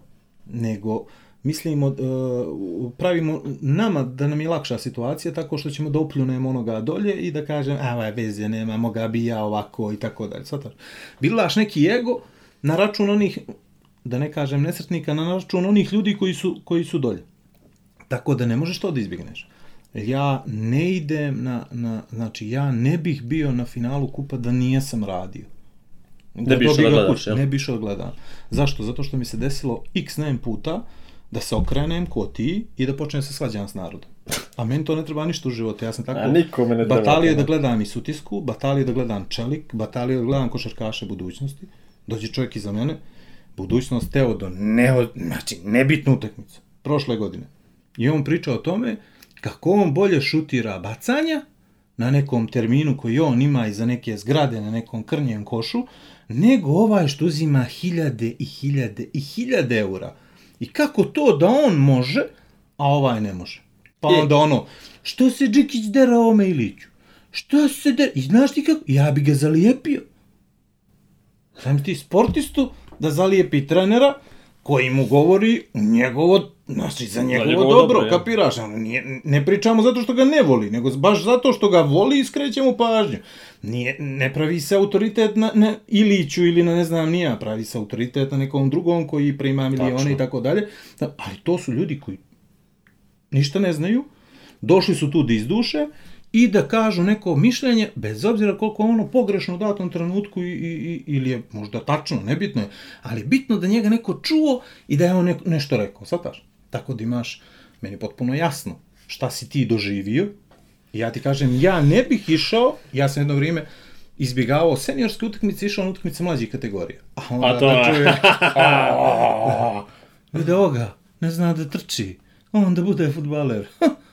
S4: nego mislimo, uh, pravimo nama da nam je lakša situacija tako što ćemo da upljunemo onoga dolje i da kažem, a veze nema, moga bi ja ovako i tako dalje. Svataš? Bilaš neki ego na račun onih, da ne kažem nesretnika, na račun onih ljudi koji su, koji su dolje. Tako da ne možeš to da izbjegneš. Ja ne idem na, na, znači ja ne bih bio na finalu kupa da nijesam radio.
S3: Ne bi išao da jel?
S4: Ne bi išao da gledam. Zašto? Zato što mi se desilo x nem puta da se okrenem ko ti i da počnem se svađam s narodom. A meni to ne treba ništa u životu. Ja sam tako
S3: A nikome ne treba
S4: batalije da gledam i sutisku, batalije da gledam čelik, batalije da gledam košarkaše budućnosti. Dođe čovjek iza mene, budućnost Teodo, ne, znači nebitnu utakmicu, prošle godine. I on priča o tome kako on bolje šutira bacanja na nekom terminu koji on ima iza neke zgrade na nekom krnjem košu, nego ovaj što uzima hiljade i hiljade i hiljade eura. I kako to da on može, a ovaj ne može. Pa
S3: E.
S4: onda ono, što se Džikić dera ovome Iliću? Što se dera? I znaš ti kako? Ja bi ga zalijepio. Znam ti sportistu da zalijepi trenera koji mu govori njegovo, znači za njegovo,
S3: njegovo
S4: dobro,
S3: dobro,
S4: kapiraš? Nije, ne pričamo zato što ga ne voli, nego baš zato što ga voli i skreće mu pažnju. Nije, ne pravi se autoritet na, na Iliću ili na ne znam nija, pravi se autoritet na nekom drugom koji prima milione
S3: Tačno.
S4: i tako dalje. Da, Ali to su ljudi koji ništa ne znaju, došli su tu da izduše i da kažu neko mišljenje, bez obzira koliko je ono pogrešno u datom trenutku i, i, i, ili je možda tačno, nebitno je, ali bitno da njega neko čuo i da je on neko, nešto rekao, svataš? Tako da imaš, meni je potpuno jasno šta si ti doživio i ja ti kažem, ja ne bih išao, ja sam jedno vrijeme izbjegavao seniorske utakmice, išao na utakmice mlađih kategorija. A onda
S3: A to
S4: da
S3: je-
S4: čuje, "A, vide ovoga, ne zna da trči, on da bude futbaler.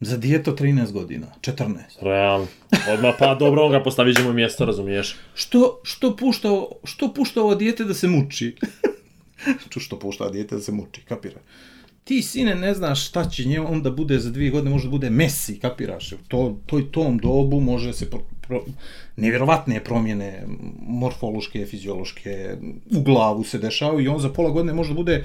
S4: Za dijeto 13 godina, 14.
S3: Realno. Odmah, pa dobro, on ga postavit ćemo mjesto, razumiješ?
S4: Što, što, pušta, što pušta ovo dijete da se muči? Ču što pušta dijete da se muči, kapira. Ti, sine, ne znaš šta će nje onda bude za dvije godine, može da bude Messi, kapiraš? U To, toj tom dobu može se pro, pro, nevjerovatne promjene morfološke, fiziološke, u glavu se dešavaju i on za pola godine može da bude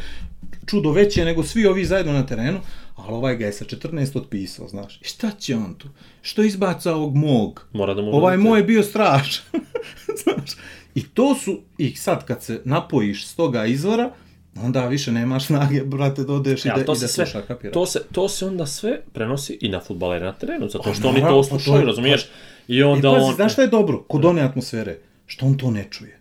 S4: čudo veće nego svi ovi zajedno na terenu, ali ovaj ga je sa 14 otpisao, znaš. I šta će on tu? Što izbaca ovog mog?
S3: Mora da mu
S4: Ovaj moj je bio strašan. Znaš, i to su, i sad kad se napojiš s toga izvora, onda više nemaš snage, brate, da odeš i
S3: Ja,
S4: da,
S3: to
S4: i da
S3: se sve,
S4: sluša, kapiraš.
S3: to se, to se onda sve prenosi i na futbalere na terenu, zato što
S4: Pa,
S3: oni
S4: naravno,
S3: to
S4: pa to
S3: slušaju,
S4: je-
S3: razumiješ? I
S4: I
S3: onda
S4: pazi,
S3: on...
S4: znaš šta je dobro? Kod one atmosfere, što on to ne čuje.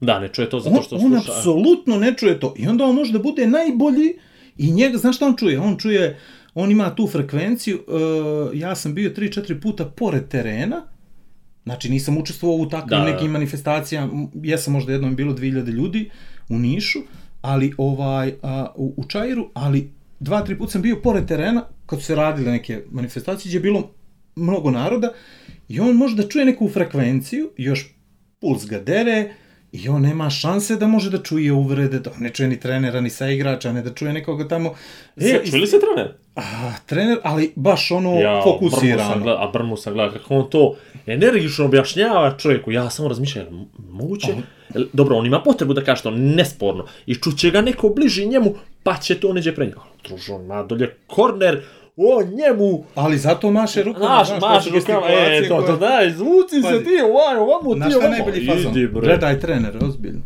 S3: Da, ne čuje to zato
S4: On,
S3: što
S4: on
S3: sluša.
S4: apsolutno ne čuje to. I onda on može da bude najbolji i njega, znaš šta on čuje? On čuje, on ima tu frekvenciju, uh, ja sam bio 3-4 puta pored terena, Znači nisam učestvovao u takvim
S3: Da,
S4: nekim manifestacijama, jesam možda jednom bilo 2000 ljudi u Nišu, ali ovaj a, u, u Čairu, ali dva, tri puta sam bio pored terena kad su se radile neke manifestacije gdje je bilo mnogo naroda i on može da čuje neku frekvenciju, još puls ga dere i on nema šanse da može da čuje uvrede, da ne čuje ni trenera, ni sa igrača, ne da čuje nekoga tamo.
S3: E, čuli li se trener?
S4: A, trener, ali baš ono
S3: Ja, Brmu
S4: fokusirano.
S3: gleda, a Brmu sam gleda kako on to energično objašnjava čovjeku. Ja samo razmišljam, moguće? Jel, dobro, on ima potrebu da kaže to nesporno. I čuće ga neko bliži njemu, pa će to neđe pre njega. Družo, on ima dolje korner, on njemu
S4: Ali zato maše rukama,
S3: Znaš,
S4: znaš,
S3: maš
S4: to su
S3: rukama, e, to, to,
S4: koje-
S3: daj, zvuci se ti, ovaj, ovamo,
S4: Znaš
S3: ti,
S4: šta je
S3: ovamo.
S4: najbolji fazon? Gledaj trener, ozbiljno.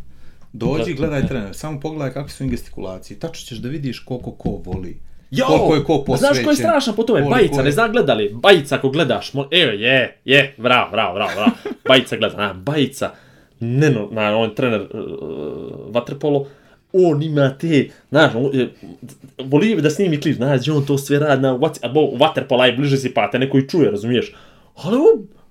S4: Dođi,
S3: Da.
S4: gledaj trener, samo pogledaj kakve su im gestikulacije. Tačno ćeš da vidiš koliko ko voli.
S3: Jo,
S4: koliko je ko
S3: a Znaš ko je
S4: posvećen,
S3: strašan po tome? Bajica,
S4: je-
S3: ne znam gledali. Bajica ako gledaš, mo... evo je, je, bravo, bravo, bravo, bravo. Bajica gleda, na, Bajica, neno, na, on je trener uh, on ima te, znaš, on, je, volio bi da snimi klip, znaš, gdje on to sve radi na Whatsapp, bo, Vaterpola je bliže si pa te neko i čuje, razumiješ? Ali ovo,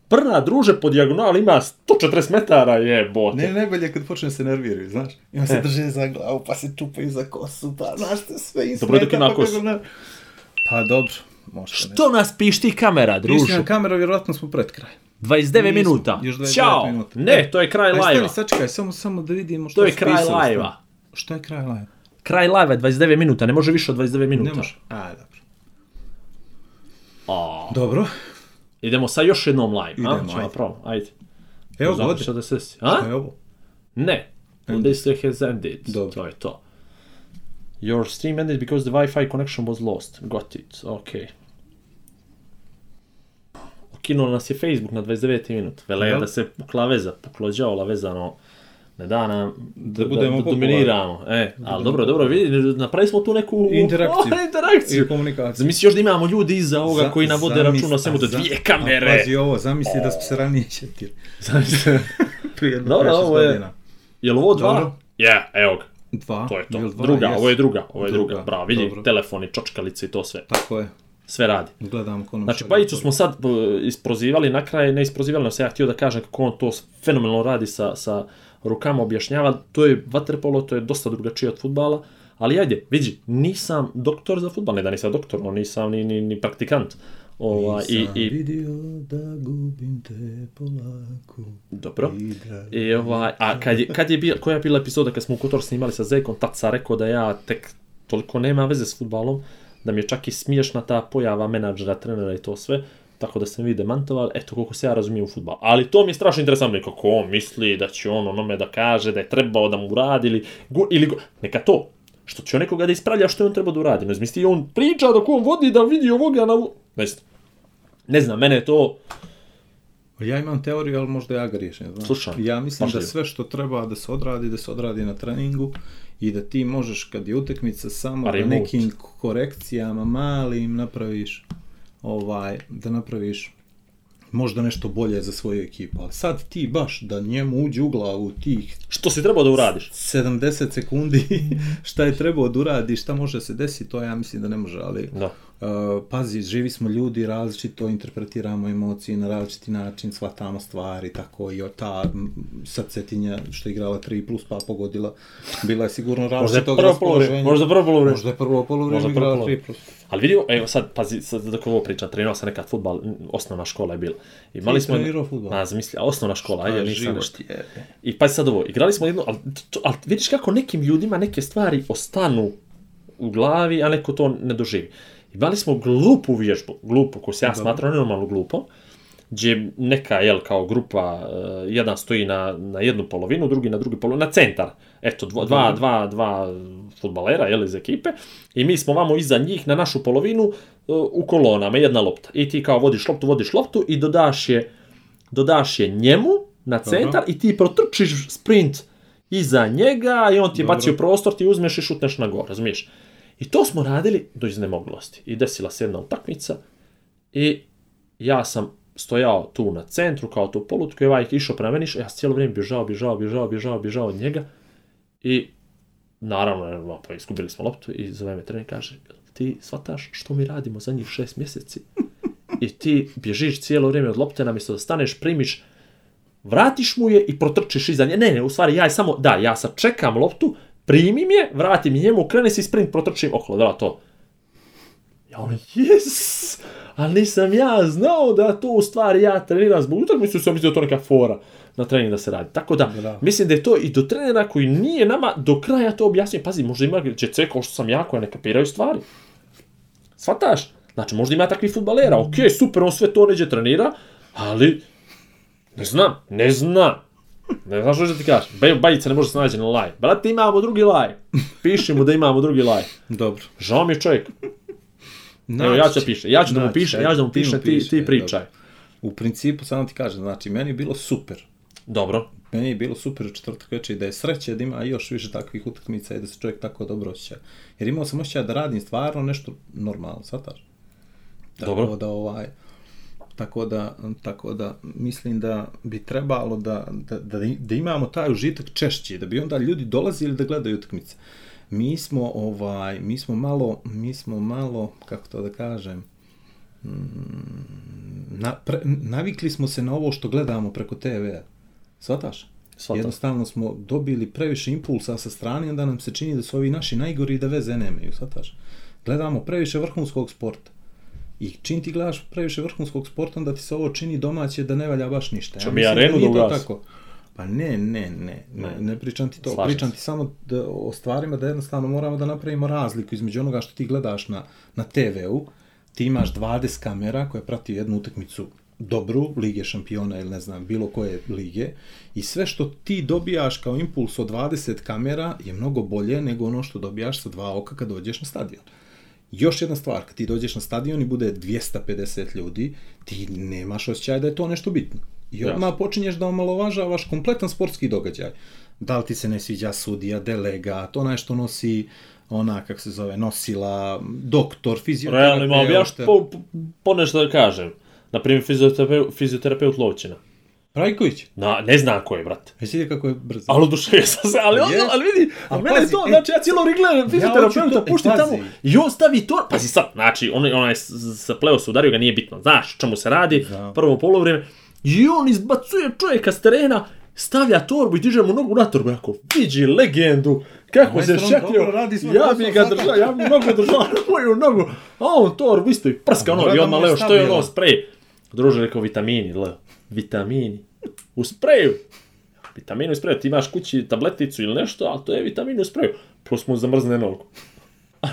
S3: prna druže po dijagonali ima 140 metara, je, bote.
S4: Ne, najbolje je kad počne se nerviraju, znaš. I on se drže za glavu, pa se čupaju za kosu, pa znaš te sve i
S3: Dobro je dok ima
S4: pa
S3: kosu.
S4: Pa dobro, možda ne.
S3: Što nas pišti kamera, druže?
S4: Istina kamera, vjerojatno smo pred kraj.
S3: 29
S4: Nismo,
S3: minuta.
S4: još 29
S3: Ćao.
S4: minuta.
S3: Ne, to je kraj
S4: Aj,
S3: live
S4: stani, sačekaj, samo, samo da vidimo što
S3: To je kraj live-a.
S4: Što je kraj live?
S3: Kraj live 29 minuta, ne može više od 29 minuta.
S4: Ne može. Aj, dobro.
S3: A,
S4: Dobro.
S3: idemo sa još jednom live,
S4: Idemo,
S3: a? Ćemo
S4: ajde.
S3: pravo, ajde.
S4: Evo godi.
S3: šta da se.
S4: Šta
S3: A?
S4: je ovo?
S3: Ne. This has ended.
S4: Dobro.
S3: To je to. Your stream ended because the Wi-Fi connection was lost. Got it. Ok. Kinuo nas je Facebook na 29. minut. Vele da se pukla veza, puklo đavola vezano ne da nam
S4: Da budemo
S3: dominiramo. E, ali dobro, dobro, vidi, napravili smo tu neku
S4: Interakciju.
S3: interakciju.
S4: I komunikaciju.
S3: Zamisli još da imamo ljudi iza ovoga
S4: Za-
S3: koji navode
S4: zamisli-
S3: račun o svemu
S4: a za-
S3: dvije
S4: a
S3: kamere.
S4: Pazi ovo, zamisli da smo se ranije šetili.
S3: Zamisli.
S4: Prije
S3: Dobro, ovo je-
S4: godina.
S3: Jel ovo dva?
S4: Dobro.
S3: Ja, evo ga.
S4: Dva.
S3: To je to.
S4: dva?
S3: druga,
S4: Jes.
S3: ovo je druga, ovo je druga.
S4: Druga,
S3: Bravo, vidi,
S4: dobro.
S3: telefoni, čočkalice i to sve.
S4: Tako je.
S3: Sve radi.
S4: Gledamo ko nam
S3: Znači,
S4: poruke.
S3: smo sad e, isprozivali, na kraju ne isprozivali, no se ja htio da kažem kako on to fenomenalno radi sa, sa rukama, objašnjava, to je vaterpolo, to je dosta drugačije od futbala, ali ajde, vidi, nisam doktor za futbal, ne da nisam doktor, no nisam ni, ni, ni praktikant. Ova, i,
S4: Nisam
S3: i,
S4: vidio da gubim te polako.
S3: dobro.
S4: I.
S3: I ovaj, a kad je, kad je bila, koja je bila epizoda kad smo u Kotor snimali sa Zekom, tad sam rekao da ja tek toliko nema veze s futbalom, da mi je čak i smiješna ta pojava menadžera, trenera i to sve, tako da sam vi demantovali, eto koliko se ja razumijem u futbal. Ali to mi je strašno interesantno, kako on misli da će on onome da kaže da je trebao da mu uradi ili, go, ili go, neka to, što će on nekoga da ispravlja što je on trebao da uradi. Znam, misli on priča dok on vodi da vidi ovoga na... Ne znam, ne znam, mene je to...
S4: Ja imam teoriju, ali možda ja griješim. Znaš.
S3: Slušaj,
S4: ja mislim da sve što treba da se odradi, da se odradi na treningu i da ti možeš kad je utakmica samo da nekim korekcijama malim napraviš ovaj, da napraviš možda nešto bolje za svoju ekipu. Ali sad ti baš da njemu uđe u glavu tih
S3: Što si trebao da uradiš?
S4: 70 sekundi šta je trebao da uradi, šta može se desiti, to ja mislim da ne može, ali
S3: Da.
S4: Uh, pazi, živi smo ljudi, različito interpretiramo emocije na različiti način, shvatamo stvari, tako i ta srcetinja što je igrala 3 plus pa pogodila, bila je sigurno
S3: je
S4: različitog raspoloženja.
S3: možda prvo polovreme.
S4: Možda je prvo polovreme igrala
S3: polovreme.
S4: 3 plus.
S3: Ali vidio, evo sad, pazi, sad dok ovo pričam, trenirao sam nekad futbal, osnovna škola je bila. Imali
S4: Ti
S3: smo...
S4: trenirao fudbal?
S3: A, zamisli, a osnovna škola, ajde, nisam
S4: život
S3: nešto.
S4: je.
S3: I pazi sad ovo, igrali smo jedno, ali, ali vidiš kako nekim ljudima neke stvari ostanu u glavi, a neko to ne doživi. Imali smo glupu vježbu, glupu, koju se ja smatrao nenormalno glupom, gdje neka, jel, kao grupa, eh, jedan stoji na, na jednu polovinu, drugi na drugi polovinu, na centar. Eto, dvo, dva, dva, dva futbalera, jel, iz ekipe. I mi smo vamo iza njih na našu polovinu eh, u kolonama, jedna lopta. I ti kao vodiš loptu, vodiš loptu i dodaš je, dodaš je njemu na centar i ti protrčiš sprint iza njega i on ti je bacio prostor, ti uzmeš i šutneš na gor, razumiješ? I to smo radili do iznemoglosti. I desila se jedna utakmica i ja sam stojao tu na centru kao tu polutku i ovaj išao prema meni, ja cijelo vrijeme bježao, bježao, bježao, bježao, bježao od njega i naravno, pa izgubili smo loptu i zove me trener kaže, "Jel ti shvataš što mi radimo zadnjih šest mjeseci? I ti bježiš cijelo vrijeme od lopte, namjesto da staneš, primiš, vratiš mu je i protrčiš iza nje. Ne, ne, u stvari ja je samo, da, ja sad čekam loptu, primim je, vratim je njemu, krene se i sprint, protrčim okolo, da, to. Ja ono, yes! Ali nisam ja znao da to u stvari ja treniram zbog utakmice, sam mislio da to neka fora na trening da se radi. Tako da,
S4: Bravo.
S3: mislim da je to i do trenera koji nije nama do kraja to objasnio. Pazi, možda ima djece kao što sam ja koja ne kapiraju stvari. Svataš? Znači, možda ima takvih futbalera, ok, super, on sve to neđe trenira, ali ne znam, ne znam. Ne znam što ti kažeš. Baj, bajica ne može se nađe na laj. Brate, imamo drugi laj. Piši mu da imamo drugi laj.
S4: Dobro.
S3: Žao mi je čovjek. Evo, ja ću da pišem. Ja ću da mu
S4: ajde,
S3: ja ću da mu pišem, ti, ti pričaj.
S4: U principu, samo ti kažem, znači, meni je bilo super.
S3: Dobro.
S4: Meni je bilo super u četvrtak večer i da je sreće da ima još više takvih utakmica i da se čovjek tako dobro osjeća. Jer imao sam osjećaj da radim stvarno nešto normalno, shvataš? Tako
S3: Dobro.
S4: da ovaj, tako da, tako da mislim da bi trebalo da, da, da, da imamo taj užitak češće, da bi onda ljudi dolazili da gledaju utakmice. Mi smo ovaj, mi smo malo, mi smo malo, kako to da kažem, mm, na, pre, navikli smo se na ovo što gledamo preko TV-a. Svataš?
S3: Shvatam.
S4: Jednostavno smo dobili previše impulsa sa strane, onda nam se čini da su ovi naši najgori i da veze nemaju, svataš? Gledamo previše vrhunskog sporta. I čim ti gledaš previše vrhunskog sporta, onda ti se ovo čini domaće da ne valja baš ništa.
S3: Čo mi
S4: mislim
S3: arenu da
S4: tako. Pa ne, ne, ne, ne, ne pričam ti to.
S3: Slažem
S4: pričam
S3: se.
S4: ti samo da, o stvarima da jednostavno moramo da napravimo razliku između onoga što ti gledaš na, na TV-u. Ti imaš 20 kamera koje prati jednu utakmicu dobru, Lige šampiona ili ne znam, bilo koje lige, i sve što ti dobijaš kao impuls od 20 kamera je mnogo bolje nego ono što dobijaš sa dva oka kad dođeš na stadion. Još jedna stvar, kad ti dođeš na stadion i bude 250 ljudi, ti nemaš osjećaj da je to nešto bitno. I odmah počinješ da omalovažavaš kompletan sportski događaj. Da li ti se ne sviđa sudija, delegat, onaj što nosi ona, kako se zove, nosila, doktor, fizioterapeut.
S3: Realno imam ja što po, po, ponešto da kažem. Na primjer, fizioterapeut, fizioterapeut Lovćina.
S4: Rajković,
S3: Na, ne znam ko je, brate.
S4: jesi vidio kako je brzo?
S3: Ali oduševio sam se, ali,
S4: jest.
S3: ali vidi,
S4: A
S3: mene
S4: pazi,
S3: to,
S4: e,
S3: znači ja cijelo gledam fizioterapeuta,
S4: to- e,
S3: pušti tamo, i on stavi to, pazi sad, znači, on, onaj s- sa pleo se udario ga, nije bitno, znaš čemu se radi, prvo polovrijeme, i on izbacuje čovjeka s terena, stavlja torbu i diže mu nogu na torbu, jako, vidi legendu, kako se
S4: svoj
S3: ja bi ga držao, ja bi nogu držao na moju nogu, a on torbu isto i prska ono, i odmah leo, što je ono sprej, druže rekao vitamini, leo, vitamini, u spreju, vitaminu u spreju, ti imaš kući tableticu ili nešto, ali to je vitamin u spreju. Plus mu zamrzne nogu.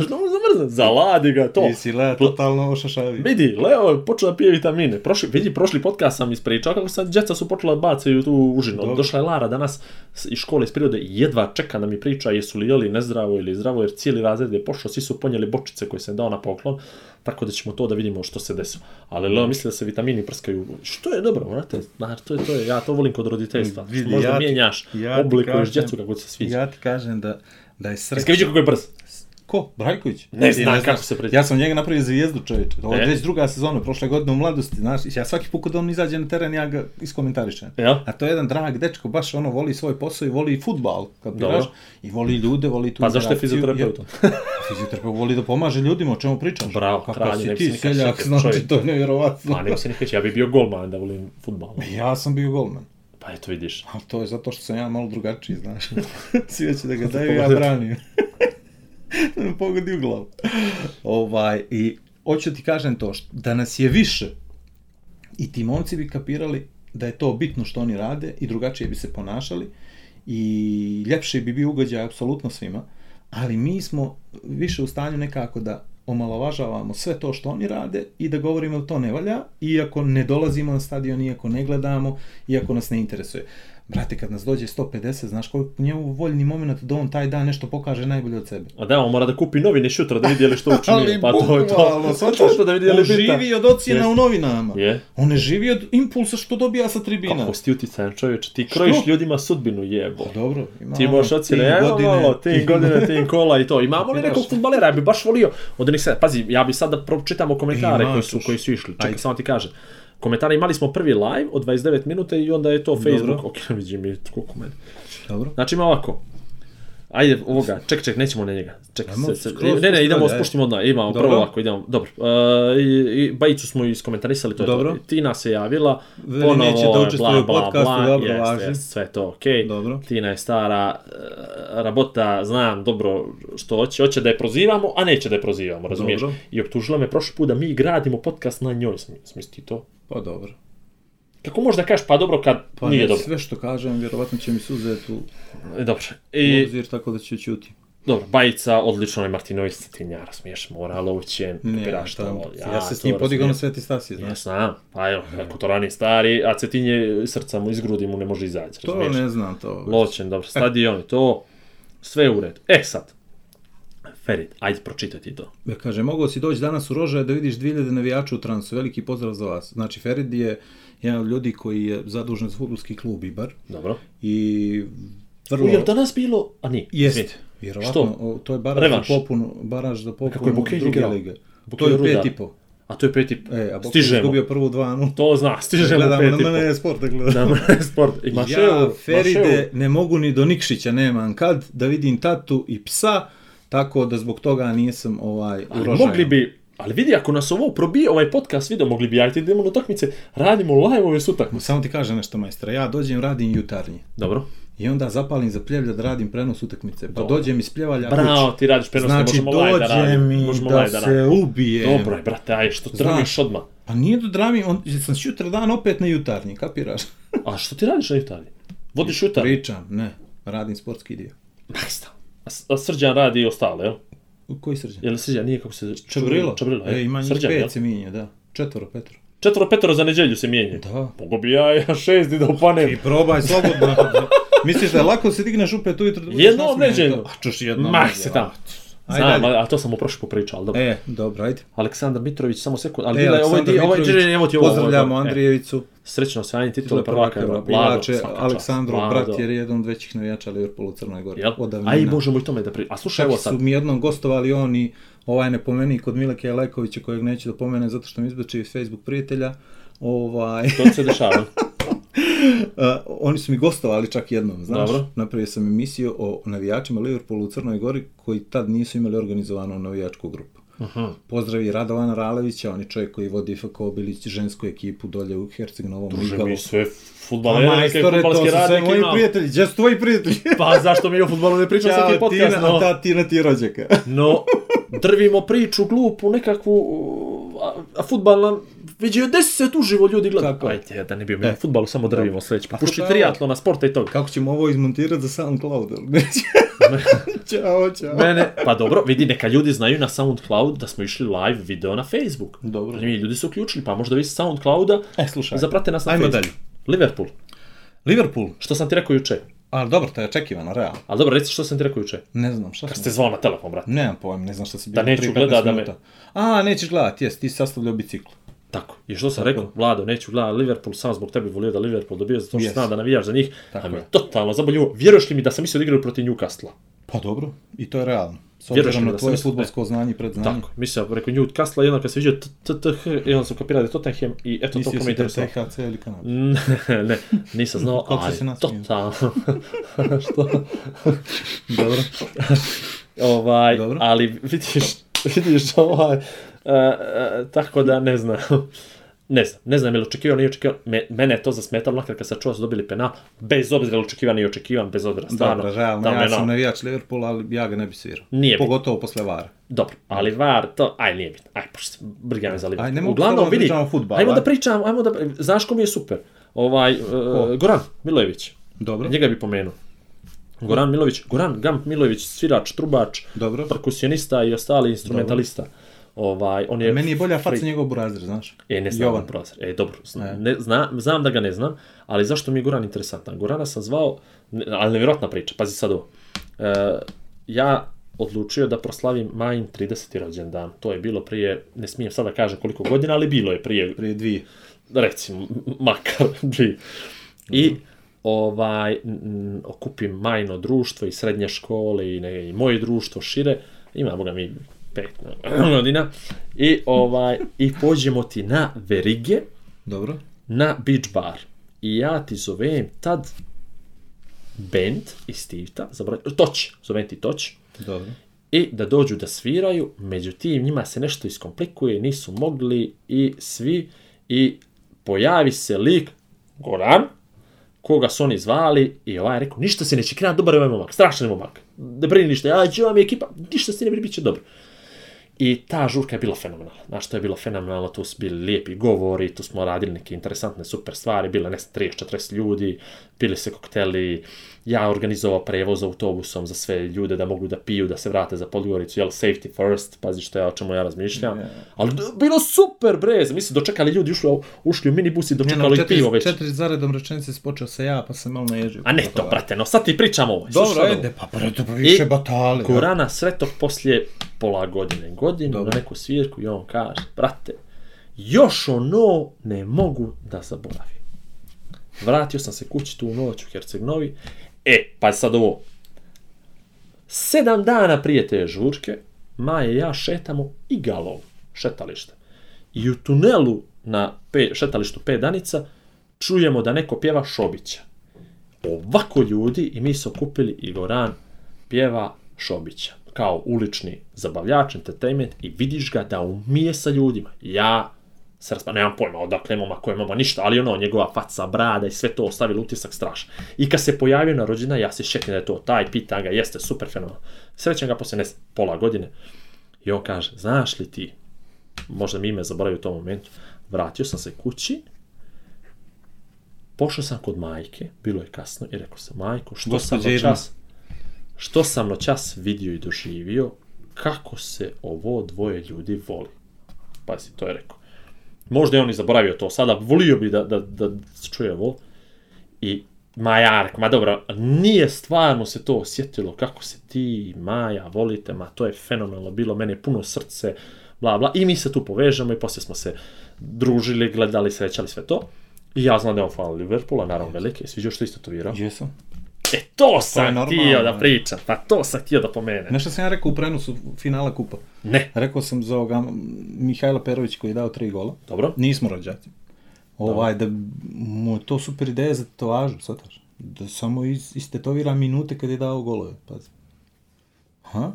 S3: A što mu zamrzne? Zaladi ga to.
S4: Ti si le, totalno ošašavi.
S3: Vidi, Leo je počeo da pije vitamine. Prošli, vidi, prošli podcast sam ispričao kako sad djeca su počela da bacaju tu užinu.
S4: Dobro.
S3: Došla je Lara danas iz škole iz prirode i jedva čeka da mi priča jesu li jeli nezdravo ili zdravo, jer cijeli razred je pošao, svi su ponijeli bočice koje sam dao na poklon, tako da ćemo to da vidimo što se desilo. Ali Leo misli da se vitamini prskaju, što je dobro, brate, znači, to je, to je, ja to volim kod roditeljstva,
S4: Vidi,
S3: možda
S4: ja
S3: mijenjaš,
S4: ja
S3: oblikuješ djecu kako se sviđa.
S4: Ja ti kažem da, da je.
S3: Jesi ga vidio kako je brz?
S4: Ko? Brajković?
S3: Ne
S4: Ti
S3: znam
S4: znaš.
S3: kako se pređe.
S4: Ja sam njega napravio zvijezdu čovječe. Ovo je
S3: E?
S4: već druga sezona, prošle godine u mladosti, znaš. Ja svaki put kad on izađe na teren, ja ga iskomentarišem.
S3: Jel?
S4: A to je jedan drag dečko, baš ono, voli svoj posao i voli futbal, kapiraš?
S3: Dobro.
S4: I voli ljude, voli tu
S3: Pa zašto je fizioterapeut?
S4: Ja- Fizioterapeut voli da pomaže ljudima, o čemu pričaš?
S3: Bravo,
S4: Kakav
S3: kralj,
S4: si
S3: ne
S4: ti, seljak, znači, to je nevjerovatno.
S3: Pa ne se nikad, ja bi bio golman da volim futbal.
S4: Ja sam bio golman.
S3: Pa eto vidiš.
S4: Ali to je zato što sam ja malo drugačiji, znaš. Svi će da ga daju, ja branim. pogodi u glavu. Ovaj, i hoću ti kažem to, da nas je više i ti momci bi kapirali da je to bitno što oni rade i drugačije bi se ponašali i ljepši bi bio ugođaj apsolutno svima, ali mi smo više u stanju nekako da omalovažavamo sve to što oni rade i da govorimo da to ne valja, iako ne dolazimo na stadion, iako ne gledamo, iako nas ne interesuje. Brate, kad nas dođe 150, znaš koliko njemu voljni moment da on taj dan nešto pokaže najbolje od sebe.
S3: A da, on mora da kupi novine šutra da vidi je li što učinio. Pa to je to. točno da vidi je li
S4: On živi od ocjena
S3: Jest.
S4: u novinama.
S3: Je.
S4: On ne živi od impulsa što dobija sa tribina.
S3: Kako si ti uticajan čovječ, ti krojiš
S4: Što?
S3: ljudima sudbinu, jebo.
S4: Dobro, ima
S3: Ti
S4: ono,
S3: možeš ocjene,
S4: tim godine,
S3: malo, tim godine, tim kola i to. Imamo li nekog futbalera, ja bi baš volio od onih sada, pazi, ja bi sad da pročitamo komentare koji su, koji su išli, čekaj, samo ti kažem. Komentare imali smo prvi live od 29 minuta i onda je to Facebook,
S4: Dobro.
S3: ok, vidim mi koliko meni.
S4: Dobro.
S3: Znači ima ovako. Ajde, ovoga, ček, ček, nećemo na njega. Ček, se, se,
S4: skroz
S3: ne, ne, idemo, spuštimo odmah, imamo
S4: Dobro.
S3: prvo ovako, idemo, dobro. Uh, i, i, Bajicu smo iskomentarisali, to je
S4: Dobro.
S3: to. Tina se javila,
S4: Veli
S3: ponovo,
S4: neće da
S3: je
S4: učestvuje u
S3: bla, bla,
S4: podcastu,
S3: bla,
S4: dobro,
S3: jest,
S4: važi.
S3: jest, sve to okej.
S4: Dobro.
S3: Tina je stara, uh, rabota, znam dobro što hoće, hoće da je prozivamo, a neće da je prozivamo, razumiješ?
S4: Dobro.
S3: I optužila me prošli put da mi gradimo podcast na njoj, smisli to?
S4: Pa dobro.
S3: Kako možeš da kažeš pa dobro kad
S4: Pa
S3: nije
S4: ne,
S3: dobro?
S4: sve što kažem, vjerovatno će mi se uzeti u
S3: E, Dobro. I,
S4: obzir, tako da ću čuti.
S3: Dobro, Bajica, odlično je Martinović, Cetinjara, smiješ, mora Lovćen,
S4: Ne,
S3: kapiraš
S4: tamo,
S3: to.
S4: ja, se s njim podigao na. Sveti Stasi, znaš.
S3: Ja znam, pa evo, ako to rani stari, a Cetinje srca mu iz grudi mu ne može izaći,
S4: To ne znam, to.
S3: Lovćen, dobro, stadion i to, sve u redu. E sad, Ferit, ajde pročitaj ti to.
S4: Ja kaže, mogao si doći danas u Rožaje da vidiš 2000 navijača u transu, veliki pozdrav za vas. Znači, Ferid je jedan od ljudi koji je zadužen za futbolski klub Ibar
S3: Dobro.
S4: i vrlo...
S3: U, jel danas bilo, a nije?
S4: Jest, vjerovatno,
S3: Što?
S4: to je baraž
S3: Revanš.
S4: za popunu, baraž za popunu
S3: Kako je Bukelj
S4: druge
S3: igrao?
S4: lige.
S3: Bukelj
S4: to je pet i po.
S3: A to je peti,
S4: E, a Bukelj
S3: stižemo.
S4: izgubio prvu 2-0.
S3: To zna, stižemo
S4: Gledamo
S3: peti
S4: na
S3: po.
S4: mene je sport da gledam.
S3: Da, mene sport. I Maševu,
S4: ja, Feride,
S3: Maševu.
S4: ne mogu ni do Nikšića nemam kad da vidim tatu i psa, tako da zbog toga nisam ovaj,
S3: Ali
S4: Rožaju.
S3: mogli bi, ali vidi, ako nas ovo probije, ovaj podcast video, mogli bi, ajde idemo na utakmice, radimo live-ove s utakmice.
S4: Samo ti kažem nešto, majstra. Ja dođem, radim jutarnje.
S3: Dobro.
S4: I onda zapalim za pljevlja da radim prenos utakmice. Pa
S3: Dobro.
S4: dođem iz pljevalja
S3: Bravo,
S4: kući.
S3: ti radiš prenos, ne
S4: Znači,
S3: možemo live da
S4: dođe
S3: radimo.
S4: mi
S3: Možemo
S4: da
S3: live da
S4: se
S3: radimo.
S4: ubijem.
S3: Dobro je, brate, aj, što trmiš odmah.
S4: Pa nije da dramim, on, sam sutra dan opet na jutarnji, kapiraš?
S3: A što ti radiš na Italiji? Vodiš jutar?
S4: Pričam, ne, radim sportski dio.
S3: Majsta. A, Srđan radi i ostale, jel?
S4: U Koji srđan?
S3: Jel Srđan nije kako se...
S4: Čabrilo.
S3: Čabrilo,
S4: e, ima njih
S3: Srđan, jel?
S4: pet se minje, da. Četvoro, petro.
S3: Četvoro petero za neđelju se mijenja.
S4: Da.
S3: Mogu bi ja, ja šest i da upanem.
S4: I probaj slobodno. Misliš da je lako se digneš upet ujutro?
S3: Jednom neđeljno.
S4: A čuš jednom
S3: Mah se tamo.
S4: Ajde,
S3: Znam,
S4: dalje.
S3: a, to sam mu prošli popričao, ali dobro.
S4: E, dobro, ajde.
S3: Aleksandar Mitrović, samo sekund, ali
S4: E,
S3: bila je ovo,
S4: Aleksandar
S3: ovo, ovo,
S4: Mitrović,
S3: evo ti ovo.
S4: Pozdravljamo
S3: ovo, e,
S4: Andrijevicu.
S3: Srećno osvajanje titule prvaka. Vlado,
S4: Inače,
S3: Vlado.
S4: brat je jedan od većih navijača Liverpoola u Crnoj Gori.
S3: Jel? A i možemo i tome da pri... A slušaj, evo sad.
S4: su mi jednom gostovali on i ovaj ne pomeni kod Mileke Lekovića kojeg neću da pomenem zato što mi izbačio iz Facebook prijatelja. Ovaj,
S3: To se dešava.
S4: Oni su mi gostovali čak jednom, znaš.
S3: Dobro.
S4: Napravio sam emisiju o navijačima Liverpoolu u Crnoj Gori koji tad nisu imali organizovanu navijačku grupu.
S3: Aha.
S4: Pozdravi Radovana Ralevića, on je čovjek koji vodi FK Obilić žensku ekipu dolje u Herceg Novom
S3: Druže,
S4: Migalu.
S3: mi sve
S4: Pa
S3: futbalere, neke
S4: majstore, to
S3: futbalske
S4: su sve
S3: radnike
S4: moji prijatelji. Gdje su tvoji prijatelji?
S3: Pa zašto mi o futbalu ne pričam svaki podcast,
S4: Tina,
S3: no.
S4: ta Tina ti rođaka.
S3: No, drvimo priču glupu, nekakvu, a, a futbal nam vidio deset uživo ljudi gleda.
S4: Tako je.
S3: Ajde, da ne bi mi
S4: E.
S3: o futbalu samo drvimo sljedeći. Pa pušti
S4: je
S3: triatlona, sporta i toga.
S4: Kako ćemo ovo izmontirati za SoundCloud? neće? Ćao, čao.
S3: Mene, pa dobro, vidi, neka ljudi znaju na SoundCloud da smo išli live video na Facebook.
S4: Dobro.
S3: I ljudi su uključili, pa možda vi sa SoundClouda
S4: E, slušaj.
S3: zaprate nas na
S4: Ajmo
S3: Facebook.
S4: dalje.
S3: Liverpool,
S4: Liverpool.
S3: što sam ti rekao juče.
S4: Ali dobro, to je očekivano, realno.
S3: Ali dobro, reci što sam ti rekao juče.
S4: Ne znam, šta
S3: Kad
S4: sam...
S3: ste zvao na telefon, brate.
S4: Nemam pojma, ne znam šta si bio.
S3: Da neću gledat
S4: 15
S3: da me-.
S4: A, nećeš gledat, jes, ti sastavljao bicikl.
S3: Tako. I što sam rekao, Vlado, neću gledati Liverpool, samo zbog tebe volio da Liverpool dobije, zato što
S4: Yes.
S3: znam da navijaš za njih.
S4: Tako
S3: a mi je totalno zaboljivo. Vjeruješ li mi da sam mislio da igraju protiv Newcastle?
S4: Pa dobro, i to je realno. S obzirom na
S3: sam
S4: tvoje
S3: mislio-
S4: futbolsko znanje i predznanje.
S3: Tako. Mislio, preko Newcastle, jedno kad se vidio TTH, i onda sam Tottenham i eto to
S4: Mislio
S3: ko me
S4: si ili Kanada.
S3: ne, nisam znao, ali totalno. što?
S4: Dobro.
S3: ovaj, ali vidiš, vidiš ovaj, tako da ne znam. Ne znam, ne znam je li nije očekivao. Me, mene je to zasmetalo nakon kad sam čuo da su dobili penal, bez obzira li očekivan, nije očekivan, bez obzira, stvarno.
S4: Dobro, realno, ja sam
S3: ono-
S4: navijač Liverpoola, ali ja ga ne bi svirao.
S3: Nije.
S4: Pogotovo posle Vara.
S3: Dobro, ali VAR, to, aj nije bitno, aj, pošto briga me za Liverpool.
S4: Aj, ne mogu
S3: Uglavnom,
S4: da
S3: vidi,
S4: o fudbalu,
S3: ajmo
S4: aj.
S3: da pričam, ajmo da, znaš ko mi je super? Ovaj, uh, Goran Milojević,
S4: Dobro.
S3: njega bi pomenuo. Goran Milović, Goran Gamp Milojević, svirač, trubač,
S4: Dobro.
S3: perkusionista i ostali instrumentalista. Ovaj, on je
S4: Meni je bolja faca njegov burazir, znaš.
S3: E, ne znam
S4: Jovan.
S3: Prozor. E, dobro, zna, ne, zna, znam da ga ne znam, ali zašto mi je Goran interesantan? Gorana sam zvao, ne- ali nevjerojatna priča, pazi sad ovo. E, ja odlučio da proslavim Majin 30. rođendan. To je bilo prije, ne smijem sada kažem koliko godina, ali bilo je prije,
S4: Prije dvije.
S3: recimo, makar dvije. I ovaj, m, okupim majno društvo i srednje škole i, ne, i moje društvo šire, imamo ga mi pet godina, i, ovaj, i pođemo ti na verige,
S4: Dobro.
S3: na beach bar. I ja ti zovem tad band iz Tivta, zaboravim, Toć, zovem ti Toć,
S4: Dobro.
S3: i da dođu da sviraju, međutim njima se nešto iskomplikuje, nisu mogli i svi, i pojavi se lik Goran, koga su oni zvali. I ovaj je rekao, ništa se neće krenuti, dobar je ovaj momak, strašan je momak, ne brini ništa, ja ću vam je ekipa, ništa se ne brini, bit će dobro. I ta žurka je bila fenomenalna. Znaš, to je bilo fenomenalno, tu su bili lijepi govori, tu smo radili neke interesantne super stvari, bilo je ne znam, 30-40 ljudi, pili se kokteli, ja organizovao prevoz autobusom za sve ljude da mogu da piju, da se vrate za Podgoricu, jel, safety first, pazi što ja, o čemu ja razmišljam. Ali d- bilo super, bre, mislim, dočekali ljudi, ušli, u- ušli u minibus i
S4: Ne,
S3: dočekali
S4: no, četiri,
S3: pivo već.
S4: četiri zaredom rečenice si počeo sa ja, pa sam malo naježio.
S3: A ne to, brate, no sad ti pričam ovo.
S4: Dobro, ajde, pa brate, pa više batale. ja.
S3: Gorana Svetog poslije pola godine, godinu
S4: Dobro.
S3: na neku svirku i on kaže, brate, još ono ne mogu da zaboravim. Vratio sam se kući tu noć u Herceg-Novi. E, pa sad ovo. Sedam dana prije te žurke, Maja i ja šetamo i galov, šetalište. I u tunelu na pe, šetalištu pet danica čujemo da neko pjeva Šobića ovako ljudi i mi se okupili i Goran pjeva Šobića kao ulični zabavljač, entertainment i vidiš ga da umije sa ljudima. Ja se raspa, nemam pojma odakle mama, koje mama, ništa, ali ono, njegova faca, brada i sve to ostavilo utisak strašan. I kad se pojavio na rođena, ja se šetim da je to taj, pitan ga, jeste, super fenomenal. Srećem ga poslije ne, pola godine i on kaže, znaš li ti, možda mi ime zaboravio u tom momentu, vratio sam se kući, pošao sam kod majke, bilo je kasno, i rekao sam, majko, što sam
S4: Gospođa Irma.
S3: noćas, što sam noćas vidio i doživio, kako se ovo dvoje ljudi voli. Pazi, to je rekao. Možda je on i zaboravio to sada, volio bi da, da, da čuje ovo. I Majark, ma dobro, nije stvarno se to osjetilo kako se ti, Maja, volite, ma to je fenomenalno bilo, meni je puno srce, bla bla, i mi se tu povežemo i poslije smo se družili, gledali, srećali sve to. I ja znam da je on fan Liverpoola, naravno velike, sviđao što isto to virao.
S4: Jesam.
S3: E, to sam
S4: normalno.
S3: htio da pričam, pa to sam htio da pomenem.
S4: Nešto sam ja rekao u prenosu finala kupa.
S3: Ne,
S4: Rekao sam za ovoga Mihajla Perović koji je dao tri gola.
S3: dobro.
S4: Nismo rođaci. Ovaj, da mu je to super ideja za tetovažu, shvataš? Da samo is, istetovira minute kad je dao golove, pazi. Ha?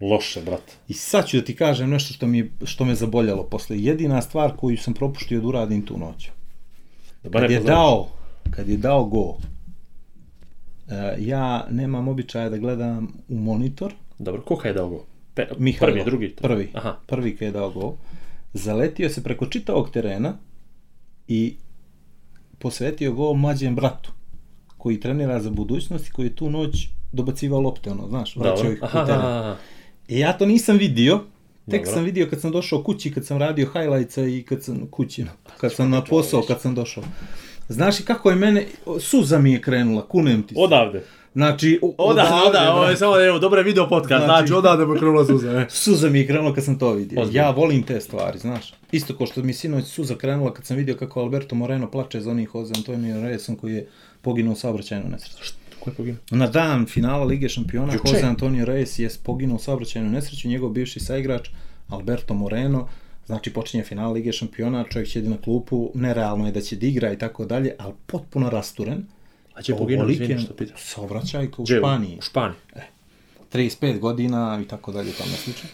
S3: Loše, brate.
S4: I sad ću da ti kažem nešto što, mi je, što me zaboljalo posle. Jedina stvar koju sam propuštio da uradim tu noć.
S3: Da
S4: Kad je dao, kad je dao go, e, ja nemam običaja da gledam u monitor,
S3: Dobro, koga je dao go? Pe, prvi, drugi?
S4: Prvi.
S3: Aha.
S4: Prvi kad je dao gol. Zaletio se preko čitavog terena i posvetio gol mlađem bratu koji trenira za budućnost i koji je tu noć dobacivao lopte, ono, znaš, vraćao
S3: Dobro.
S4: ih u teren. I ja to nisam vidio, tek
S3: Dobro.
S4: sam vidio kad sam došao kući, kad sam radio highlights i kad sam kući, kad sam na posao, kad sam došao. Znaš i kako je mene, suza mi je krenula, kunem ti se.
S3: Odavde.
S4: Znači, o-
S3: Odavde, odavde, ovo je samo, evo, dobro je video podcast,
S4: Znači-
S3: znači, odavde me krenula suza, e.
S4: Suza mi je krenula kad sam to vidio.
S3: Ozbiljno.
S4: Ja volim te stvari, znaš. Isto kao što mi sinoć suza krenula kad sam vidio kako Alberto Moreno plače za onih Jose Antonio Reyesom koji je poginuo u saobraćajnoj nesreći.
S3: Ko je poginuo?
S4: Na dan finala Lige šampiona
S3: Juče?
S4: Jose Antonio Reyes je poginuo u saobraćajnoj nesreći, njegov bivši saigrač Alberto Moreno, znači počinje final Lige šampiona, čovjek će na klupu, nerealno je da će da igra i tako dalje, ali potpuno rasturen.
S3: A će izvini što pitaš.
S4: Saobraćajka u? Španiji.
S3: U Španiji.
S4: 35 godina i tako dalje, tamo slično.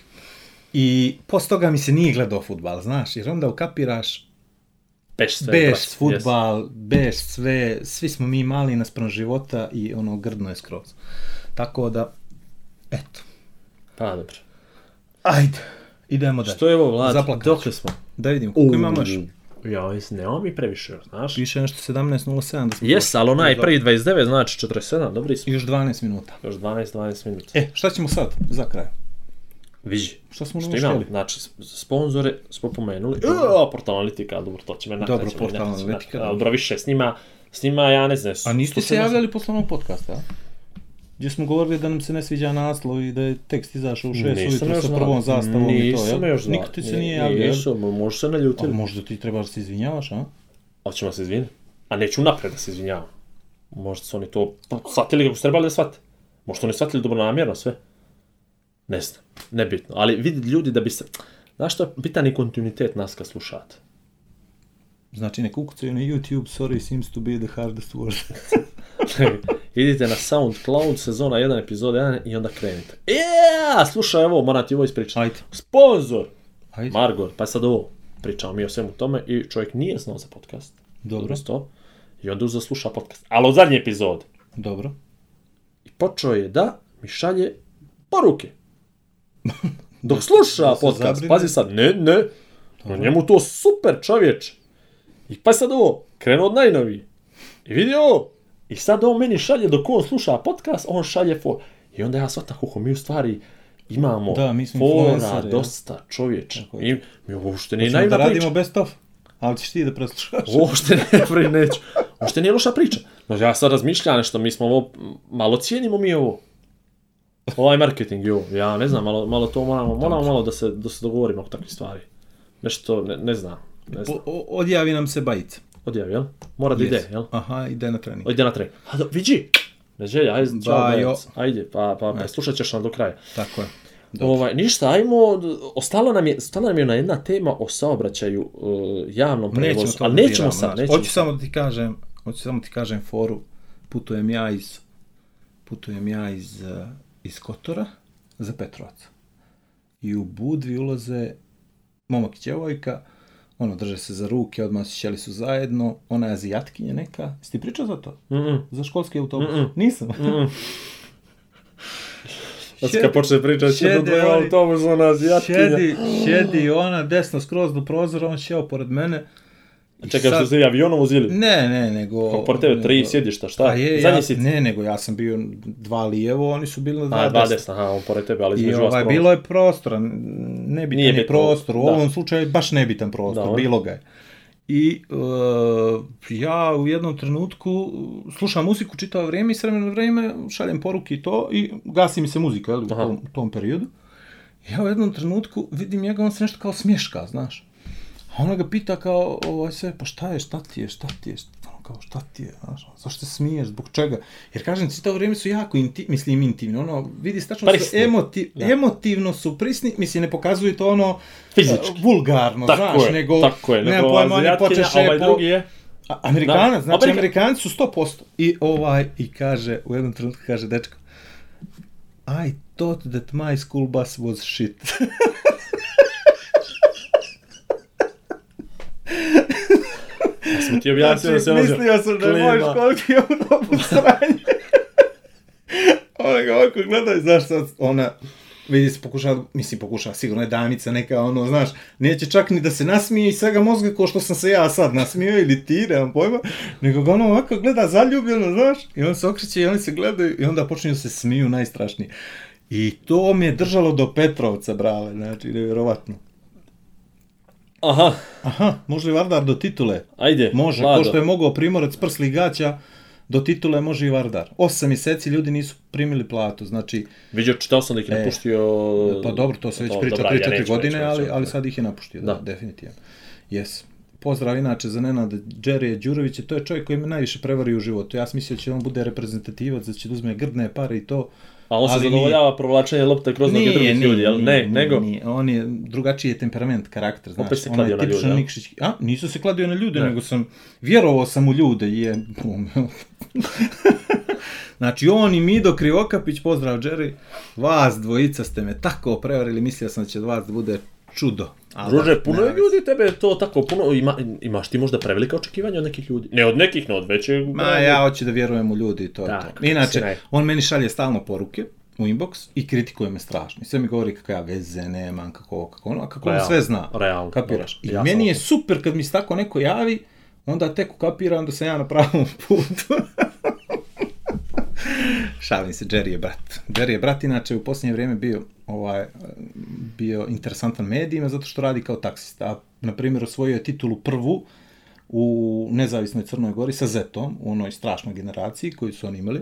S4: I posle toga mi se nije gledao futbal, znaš, jer onda ukapiraš
S3: Peš sve.
S4: beš futbal, beš sve, svi smo mi mali naspram života i ono grdno je skroz. Tako da, eto.
S3: Pa, dobro.
S4: ajde, idemo dalje.
S3: Što je ovo, Vlad? Dokle smo?
S4: Da vidimo, koliko imamo još?
S3: Ja, nemamo mi previše, znaš.
S4: Piše nešto 17.07 da smo
S3: Jes, ali onaj prvi 29, znači 47, dobri smo.
S4: Još 12 minuta.
S3: Još 12-12 minuta.
S4: E, šta ćemo sad, za kraj?
S3: Vidi.
S4: Šta smo
S3: Što imamo? Znači, sponzore smo pomenuli. O, portal analitika, dobro, to će me nakon.
S4: Dobro, Portal Analitika,
S3: dobro. Više, s njima, s njima, ja ne znam.
S4: A niste se
S3: 170
S4: javljali posle onog podcasta, a? Gdje smo govorili da nam se ne sviđa naslov i da je tekst izašao u 6
S3: Nisam
S4: ujutro sa prvom zastavom i to, jel?
S3: još.
S4: Niko ti se
S3: Ni-
S4: nije jel?
S3: Nisam, može se
S4: A
S3: naljutiti.
S4: možda ti trebaš se izvinjavaš, a?
S3: Hoćemo se izviniti. A neću napred da se izvinjavam. Možda su oni to shvatili kako su trebali da shvate. Možda su oni shvatili dobronamjerno sve. Ne znam, nebitno. Ali vidi ljudi da bi se... Znaš što je bitan i kontinuitet nas kad slušate.
S4: Znači, nek ukucaju na YouTube, sorry, seems to be the hardest word.
S3: Idite na SoundCloud, sezona 1, epizoda 1 i onda krenite. Ja, slušaj ovo, moram ti ovo ispričati.
S4: Ajde.
S3: Sponzor!
S4: Ajde.
S3: Margor, pa sad ovo. Pričamo mi o svemu tome i čovjek nije znao za podcast.
S4: Dobro.
S3: To. I onda uzeo sluša podcast. Ali od zadnje epizode.
S4: Dobro.
S3: I počeo je da mi šalje poruke. Dok sluša podcast, pazi sad, ne, ne, no njemu to super čovječ. I pa sad ovo, krenuo od najnoviji. I vidi ovo. I sad on meni šalje, dok on sluša podcast, on šalje for. I onda ja shvatam kako mi u stvari imamo
S4: Da, mi smo
S3: fora
S4: ja.
S3: dosta
S4: je.
S3: I mi uopšte
S4: Hoćemo
S3: naivna
S4: da
S3: priča.
S4: radimo best of, ali ćeš ti da preslušaš.
S3: Uopšte ne, pri neću. Uopšte nije loša priča. No, ja sad razmišljam nešto, mi smo ovo, malo cijenimo mi ovo. Ovaj marketing, jo, ja ne znam, malo, malo to moramo, moramo malo da se, da se dogovorimo oko takvih stvari. Nešto, ne, ne znam, ne znam.
S4: O- odjavi nam se bajica.
S3: Odjavi, jel? Mora da ide,
S4: Yes.
S3: jel?
S4: Aha, ide na trening.
S3: Ide na trening. A, do, vidi! Ne želja, ajde, čao. Ajde, pa, pa, pa, slušat ćeš nam do kraja.
S4: Tako je. Dobro.
S3: Ovaj, ništa, ajmo, ostalo nam je, ostala nam je ona jedna tema o saobraćaju, uh, javnom
S4: Nećemo
S3: prevozu,
S4: to
S3: ali nećemo sad, nećemo
S4: Hoću samo da ti kažem, hoću samo ti kažem foru. Putujem ja iz putujem ja iz uh, iz Kotora za Petrovac. I u Budvi ulaze momak i djevojka, ono, drže se za ruke, odmah sjeli su zajedno, ona je azijatkinja neka. Jesi ti pričao za to?
S3: Mm-mm.
S4: Za školski autobus?
S3: Mm-mm.
S4: Nisam.
S3: Sad
S4: Šedi-
S3: kad počne pričati,
S4: šedi
S3: autobus, ona azijatkinja.
S4: Sjedi, sjedi ona desno skroz do prozora, on sjeo pored mene
S3: Čekaj,
S4: sad-
S3: što se avionom vozili?
S4: Ne, ne, nego...
S3: Pored tebe, tri
S4: nego-
S3: sjedišta, šta?
S4: Pa je,
S3: Zadnji
S4: ja,
S3: si-
S4: ne, nego ja sam bio dva lijevo, oni su bili na dva,
S3: A, dva
S4: desna.
S3: aha, on pored tebe, ali između vas
S4: ovaj,
S3: prolaz.
S4: bilo je prostora, nebitan
S3: Nije
S4: je prostor, u
S3: da.
S4: ovom slučaju baš nebitan prostor,
S3: Da,
S4: bilo ga je. I uh, ja u jednom trenutku slušam muziku čitavo vrijeme i s vremena na vrijeme šaljem poruke i to i gasi mi se muzika jel, u tom, tom periodu. Ja u jednom trenutku vidim njega, on se nešto kao smješka, znaš. A ona ga pita kao, ovaj sve, pa šta je, šta ti je, šta ti je, šta, ono kao, šta ti je, znaš, ono, zašto se smiješ, zbog čega? Jer kažem, čitavo vrijeme su jako inti, mislim intimni, ono, vidi, stačno su emoti,
S3: Da.
S4: emotivno su prisni, mislim, ne pokazuju to ono,
S3: Fizički.
S4: e, vulgarno,
S3: Tako
S4: znaš,
S3: je,
S4: nego,
S3: tako je, nego
S4: pojma, oni počeše
S3: ovaj
S4: po...
S3: drugi je...
S4: A- Amerikanac,
S3: Da.
S4: znači
S3: Amerika-
S4: Amerikanci su 100%. I ovaj, i kaže, u jednom trenutku kaže dečko, I thought that my school bus was shit.
S3: Ja sam ti objasnio da se
S4: Znači,
S3: vozio.
S4: mislio sam da je moj
S3: Klima.
S4: školski autobus sranje. Ona ga ovako gleda i znaš sad, ona, vidi se pokušava, mislim pokušava, sigurno je damica neka, ono, znaš, neće čak ni da se nasmije i svega mozga kao što sam se ja sad nasmio ili ti, nemam pojma, nego ga ono ovako gleda zaljubljeno, znaš, i on se okreće i oni se gledaju i onda počinju se smiju najstrašnije. I to me je držalo do Petrovca, brale, znači, nevjerovatno.
S3: Aha,
S4: Aha, može i Vardar do titule.
S3: ajde,
S4: Može,
S3: Vlado.
S4: ko što je mogao Primorac prsli gaća, do titule može i Vardar. Osam mjeseci ljudi nisu primili platu, znači,
S3: Vidio, čitao sam da ih je
S4: E,
S3: napustio...
S4: pa dobro, to se već
S3: To,
S4: priča
S3: dobra,
S4: 3-4
S3: ja
S4: godine,
S3: neću,
S4: ali, ali sad ih je napustio, da,
S3: Da.
S4: definitivno. Jes. Pozdrav inače za Nenada Džerije Đurovića, to je čovjek koji me najviše prevario u životu. Ja sam mislio da će on bude reprezentativac, da će da uzme grdne pare i to.
S3: A on se zadovoljava provlačenje lopte kroz noge drugih ljudi, jel? Ne, nego...
S4: Nije. On je drugačiji je temperament, karakter, znaš.
S3: Opet se kladio na ljude?
S4: Nikšić. A, nisu se kladio na ljude,
S3: Ne.
S4: nego sam, vjerovao sam u ljude i je... znači, on i Mido Krivokapić, pozdrav Jerry, vas dvojica ste me tako prevarili, mislio sam da će od vas da bude čudo. Ali
S3: Druže,
S4: da,
S3: puno je ljudi, tebe to tako puno, ima, imaš ti možda prevelika očekivanja od nekih ljudi? Ne od nekih, ne od većeg.
S4: Ma ja hoću da vjerujem u ljudi i to je to. Inače,
S3: naj-
S4: on meni šalje stalno poruke u inbox i kritikuje me strašno. I sve mi govori kako ja veze nemam, kako kako ono, a kako on
S3: Realno,
S4: sve zna.
S3: realno,
S4: Kapiraš? I
S3: ja
S4: meni je super kad mi se tako neko javi, onda tek ukapiram da sam ja na pravom putu. Šalim se, Jerry je brat. Jerry je brat, inače u posljednje vrijeme bio ovaj, bio interesantan medijima zato što radi kao taksista. A, na primjer, osvojio je titulu prvu u nezavisnoj Crnoj Gori sa Zetom, u onoj strašnoj generaciji koju su oni imali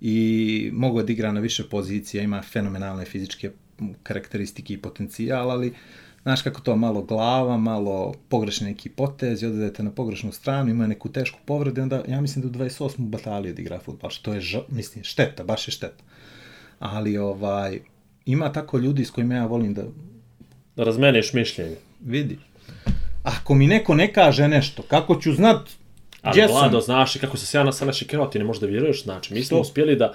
S4: i mogu da igra na više pozicija, ima fenomenalne fizičke karakteristike i potencijal, ali znaš kako to, malo glava, malo pogrešni neki potez i na pogrešnu stranu, ima neku tešku povredu onda ja mislim da u 28. bataliji odigra futbal, što je, ža, mislim, šteta, baš je šteta. Ali ovaj, ima tako ljudi s kojima ja volim da
S3: Da razmeneš mišljenje.
S4: vidi. Ako mi neko ne kaže nešto, kako ću znat
S3: Ali
S4: gdje sam?
S3: Vlado, znaš i kako se ja sada našikirao, ti ne možeš da vjeruješ, znači, mi smo
S4: Što?
S3: uspjeli da,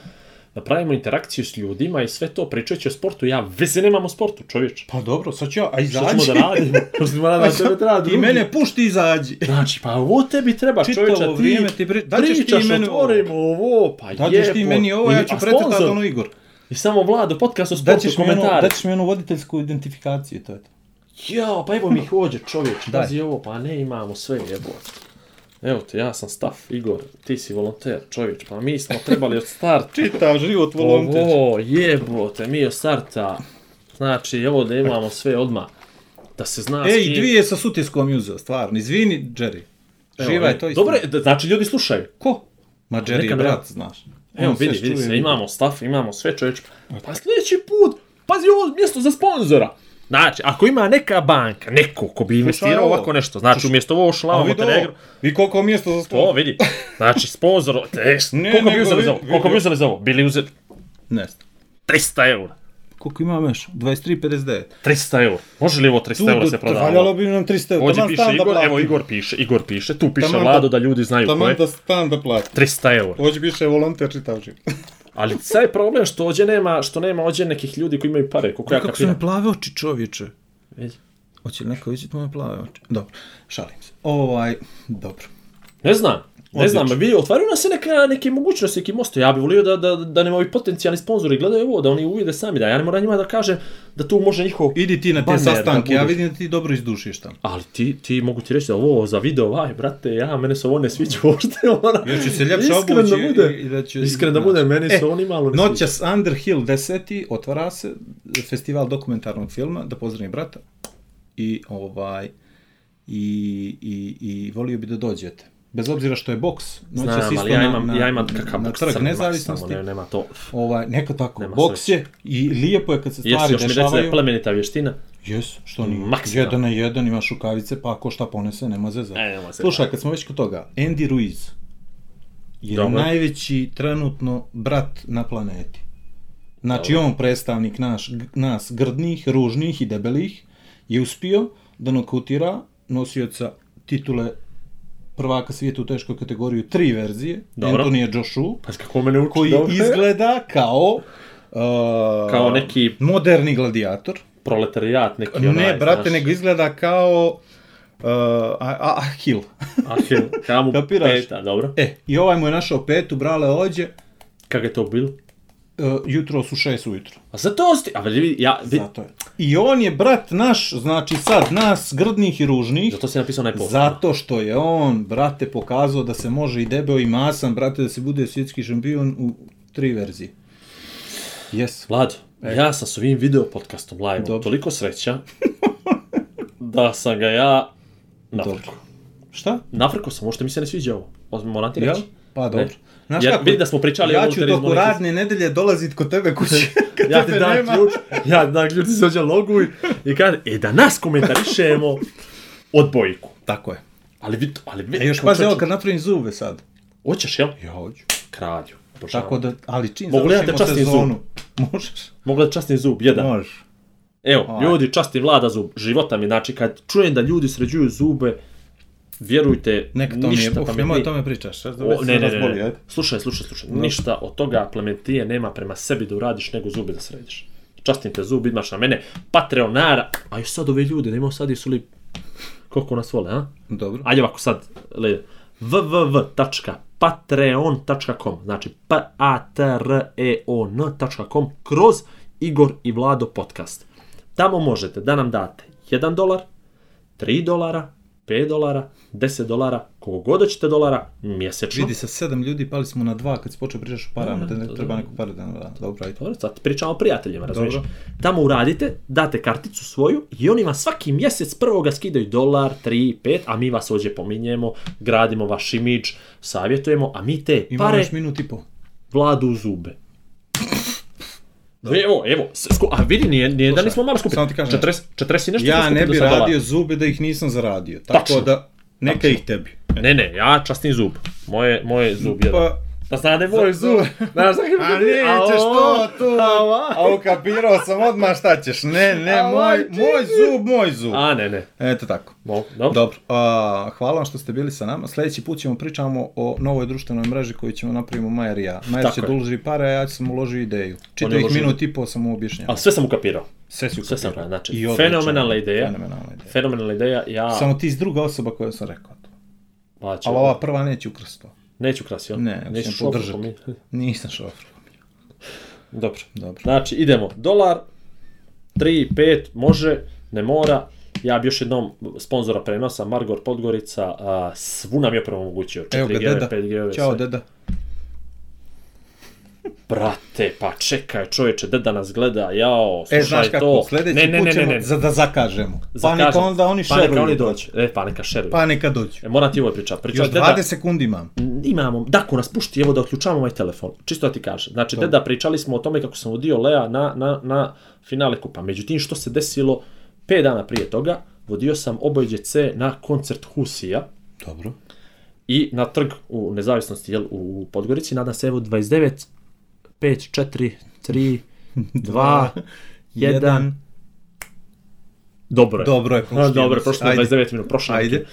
S3: da pravimo interakciju s ljudima i sve to pričajući o sportu, ja veze nemam o sportu, čovječ.
S4: Pa dobro, sad ću ja, a
S3: Što
S4: izađi.
S3: ćemo da radimo? Što ćemo da radimo? Tebe treba
S4: Ti mene pušti izađi.
S3: Znači, pa ovo tebi treba,
S4: Čitavo
S3: čovječa, ti
S4: vrijeme ti pri- daćeš ti
S3: pričaš,
S4: meni
S3: otvorimo ovo, pa
S4: Daćeš ti
S3: jebo.
S4: meni ovo, ja ću
S3: sponzor?
S4: ono Igor.
S3: I samo Vlado, podcast o sportu,
S4: Daćeš mi, ono,
S3: komentari.
S4: daćeš mi onu voditeljsku identifikaciju, to je to.
S3: Jao, pa evo mi hođe čovječ, pazi ovo, pa ne imamo sve jebote. Evo te, ja sam Staf, Igor, ti si volonter, čovječ, pa mi smo trebali od starta.
S4: Čitav život
S3: Ovo, jebote, mi od starta. Znači, evo da imamo sve odmah. Da se zna
S4: Ej,
S3: kim...
S4: dvije sa sutjeskom uzeo, stvarno. Izvini, Jerry. Živa
S3: e,
S4: je to isto.
S3: Da- znači ljudi slušaju.
S4: Ko? Ma Jerry brat, znaš.
S3: Evo, vidi, vidi se, imamo Staf, imamo sve čovječ. Pa sljedeći put, pazi ovo mjesto za sponzora. Znači, ako ima neka banka, neko ko bi investirao ovako nešto, znači umjesto ovo
S4: A
S3: šlava
S4: vidi ovo,
S3: Montenegro,
S4: vi koliko mjesto za
S3: To vidi. Znači, sponzor, koliko bi uzeli za ovo? Koliko bi uzeli za ovo? Bili uzeli
S4: Ne znam.
S3: 300 eura.
S4: Koliko imamo još? 23,59.
S3: 300 eura. Može li ovo 300 eura se
S4: Valjalo
S3: prodavalo?
S4: bi nam 300 eura.
S3: Ovdje piše
S4: stan da
S3: Igor, evo. Igor piše, Igor piše, tu piše
S4: Taman
S3: Vlado
S4: da-
S3: ljudi znaju
S4: Taman
S3: je.
S4: da stan da plati.
S3: 300 eura.
S4: Ovdje piše volonter čitav život.
S3: Ali sad je problem što ovdje nema, što nema ovdje nekih ljudi koji imaju pare, koliko ja
S4: Kako su mi
S3: kapiram.
S4: plave oči čovječe?
S3: Vidi.
S4: Hoće li neko vidjeti moje plave oči? Dobro, šalim se. Ovaj, dobro.
S3: Ne znam. Ne znam, vidi, otvaraju nas se neka, neke mogućnosti, neki mosto. Ja bih volio da, da, da nam ovi potencijalni sponzori gledaju ovo, da oni uvide sami, da ja ne moram njima da kažem da tu može njihov...
S4: Idi ti na te sastanke, ja vidim da ti dobro izdušiš tamo.
S3: Ali ti, ti mogu ti reći da ovo za video, aj, brate, ja, mene se ovo ne sviđa uopšte, ona...
S4: Još će se ljepše obući
S3: da bude.
S4: i- da će-
S3: Iskreno da bude, meni
S4: E,
S3: se oni malo ne.
S4: Noćas Underhill 10. otvara se festival dokumentarnog filma, da pozdravim brata. I ovaj i, i, i volio bi da dođete. Bez obzira što je boks, noćas
S3: Znam,
S4: isto
S3: ali ja imam,
S4: na,
S3: ja imam kakav
S4: na trg nezavisnosti.
S3: samo, ne, nema to.
S4: Ovaj, neka tako,
S3: Nema
S4: boks je i lijepo je kad se stvari
S3: još mi reći da je
S4: dešavaju.
S3: plemenita vještina?
S4: Jes, što nije.
S3: Maksimalno.
S4: Jedan na jedan, imaš rukavice, pa ako šta ponese, nema zeza.
S3: E, nema zeza.
S4: Slušaj, kad smo već kod toga, Andy Ruiz je
S3: Dobro.
S4: najveći trenutno brat na planeti. Znači, on predstavnik naš, nas grdnih, ružnih i debelih je uspio da nokautira nosioca titule prvaka svijeta u teškoj kategoriji tri verzije,
S3: Dobro.
S4: Antonija Joshua,
S3: Pa kako mene uči
S4: koji
S3: dobro?
S4: izgleda kao uh,
S3: Kao neki-
S4: moderni gladijator.
S3: Proletarijat neki
S4: Ne,
S3: onaj,
S4: brate,
S3: znaš.
S4: nego izgleda kao uh, Ahil.
S3: Ahil, mu peta, dobro.
S4: E, i ovaj mu je našao petu, brale ođe,
S3: Kako je to bilo?
S4: Uh, jutro su šest ujutro.
S3: A zato sti... A vidi, ja... Vi...
S4: Zato je. I on je brat naš, znači sad nas grdnih i ružnih,
S3: Zato si napisao post.
S4: zato što je on, brate, pokazao da se može i debeo i masan, brate, da se bude svjetski šampion u tri verzije. Yes.
S3: Vlado, ja sam s ovim video podcastom live
S4: E. Dobro.
S3: toliko sreća da sam ga ja nafrko.
S4: Šta?
S3: Nafrko sam, možda mi se ne sviđa ovo. Moram ti reći.
S4: Pa dobro.
S3: Ne.
S4: Znaš
S3: Jer
S4: kako?
S3: vidi da smo pričali o
S4: ja ću
S3: volunterizmu
S4: toku radne nedelje dolazit kod tebe kući. kad
S3: Ja ti
S4: tebe
S3: dam
S4: nema.
S3: ključ, ja ti dam ključ, ti se ođe loguj i kaže, e da nas komentarišemo odbojku.
S4: Tako je.
S3: Ali vi, ali vi,
S4: E još pazi ovo kad napravim zube sad.
S3: Hoćeš, jel?
S4: Ja hoću.
S3: Kralju.
S4: Tako da, ali čim
S3: Mogu ja
S4: završimo
S3: častim
S4: sezonu. Možeš.
S3: Mogu da zub, jedan.
S4: Možeš.
S3: Evo,
S4: Aj.
S3: ljudi, časti vlada zub, života mi, znači kad čujem da ljudi sređuju zube, vjerujte,
S4: Neka to mi je,
S3: ništa
S4: uf,
S3: pametnije.
S4: o tome pričaš.
S3: O, ne, ne, ne,
S4: razboli,
S3: ne, slušaj, slušaj, slušaj, ništa od toga plementije nema prema sebi da uradiš nego zube da središ. Častim te zub, imaš na mene Patreonara, a još sad ove ljude, imamo sad su li, koliko nas vole, a?
S4: Dobro.
S3: Ajde ovako sad, le, www.patreon.com, znači p a t r e o n.com kroz Igor i Vlado podcast. Tamo možete da nam date 1 dolar, 3 dolara, 5 dolara, 10 dolara, koliko god hoćete dolara mjesečno.
S4: Vidi sa sedam ljudi, pali smo na dva kad si počeo pričaš o parama, da ne treba neko pare da nam da. Dobro, ajde.
S3: Dobro, sad pričamo o prijateljima, razumiješ? Tamo uradite, date karticu svoju i oni vam svaki mjesec prvoga skidaju dolar, 3, 5, a mi vas ovdje pominjemo, gradimo vaš imidž, savjetujemo, a mi te pare
S4: još minut i po.
S3: vladu u zube. Evo, evo, s- sku, a vidi, nije, nije da
S4: Slušaj,
S3: nismo malo skupili.
S4: samo ti kažem
S3: 40, 40 i nešto
S4: Ja ne bi radio zube da ih nisam zaradio. Tako
S3: Tačno.
S4: da, neka ih tebi.
S3: Ne, ne, ja častim zub. Moje, moje zub jedan.
S4: Pa,
S3: Da znade moj zub. Znaš,
S4: A nećeš to, tu, a ukapirao sam odmah šta ćeš. Ne, ne,
S3: A,
S4: moj,
S3: moj
S4: zub, moj zub.
S3: A, ne, ne.
S4: Eto tako.
S3: Dobro.
S4: Dobro, a, hvala vam što ste bili sa nama. Sljedeći put ćemo pričamo o novoj društvenoj mreži koju ćemo napravimo Majer i ja. Majer će uloži pare, a ja sam uložio ideju. Čitavih
S3: uložio-
S4: minut i po sam mu objašnjavao.
S3: Ali sve sam ukapirao.
S4: Sve si
S3: Sve sam
S4: ukapirao.
S3: ukapirao. Znači,
S4: I
S3: fenomenalna ideja.
S4: Fenomenalna ideja.
S3: Fenomenalna ideja, ja...
S4: Samo ti iz druga osoba koja sam rekao to.
S3: Pa,
S4: Ali ova prva neće ukrsto.
S3: Neću krasi, jel?
S4: Ne,
S3: Neću šofer
S4: podržati.
S3: pomi-
S4: Nisam šofer.
S3: Dobro.
S4: Dobro.
S3: Znači, idemo. Dolar, 3, 5, može, ne mora. Ja bi još jednom sponzora prenosa, Margor Podgorica, a, svu nam je omogućio.
S4: Evo ga
S3: 4G,
S4: deda.
S3: 5G,
S4: Ćao deda.
S3: Brate, pa čekaj čovječe, deda nas gleda, jao, slušaj
S4: E, znaš
S3: to.
S4: kako, sljedeći
S3: ne, ne,
S4: put
S3: ne,
S4: ćemo
S3: ne, ne.
S4: za da zakažemo. Pa neka onda oni
S3: Pa neka
S4: šeruju.
S3: oni
S4: to.
S3: dođu. E, pa neka šeruju.
S4: Pa neka dođu.
S3: E, moram ti ovo pričati. Pričao
S4: Još
S3: deda,
S4: 20 sekundi imam.
S3: imamo, Dako nas pušti, evo da otključamo ovaj telefon. Čisto da ti kažem. Znači, deda, pričali smo o tome kako sam vodio Lea na, na, na finale kupa. Međutim, što se desilo 5 dana prije toga, vodio sam obojđe C na koncert Husija
S4: Dobro.
S3: i na trg u nezavisnosti jel, u Podgorici. Nadam se, evo, 29, 5, 4, 3, 2, 1. Dobro je.
S4: Dobro je,
S3: A,
S4: prošli
S3: Dobro,
S4: jedno
S3: prošlo
S4: si. Ajde.
S3: 29 minuta, prošlo
S4: Ajde.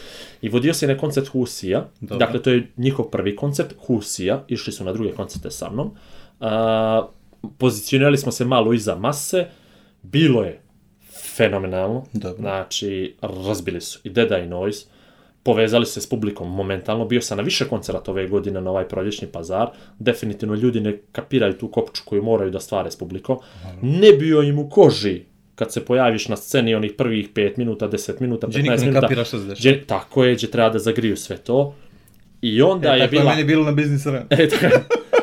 S3: I vodio se na koncert Husija,
S4: Dobro.
S3: dakle to je njihov prvi koncert, Husija, išli su na druge koncerte sa mnom. A, pozicionirali smo se malo iza mase, bilo je fenomenalno,
S4: Dobro.
S3: znači razbili su i Deda i Noise, povezali se s publikom momentalno, bio sam na više koncerata ove godine na ovaj proljećni pazar, definitivno ljudi ne kapiraju tu kopču koju moraju da stvare s publikom, ne bio im u koži kad se pojaviš na sceni onih prvih 5 minuta, 10 minuta, 15
S4: Gdje niko ne
S3: minuta.
S4: kapira šta se dešava.
S3: gdje- tako je, gdje treba da zagriju sve to. I onda
S4: E,
S3: je
S4: tako je
S3: bila...
S4: meni bilo na biznis arena.
S3: Eto,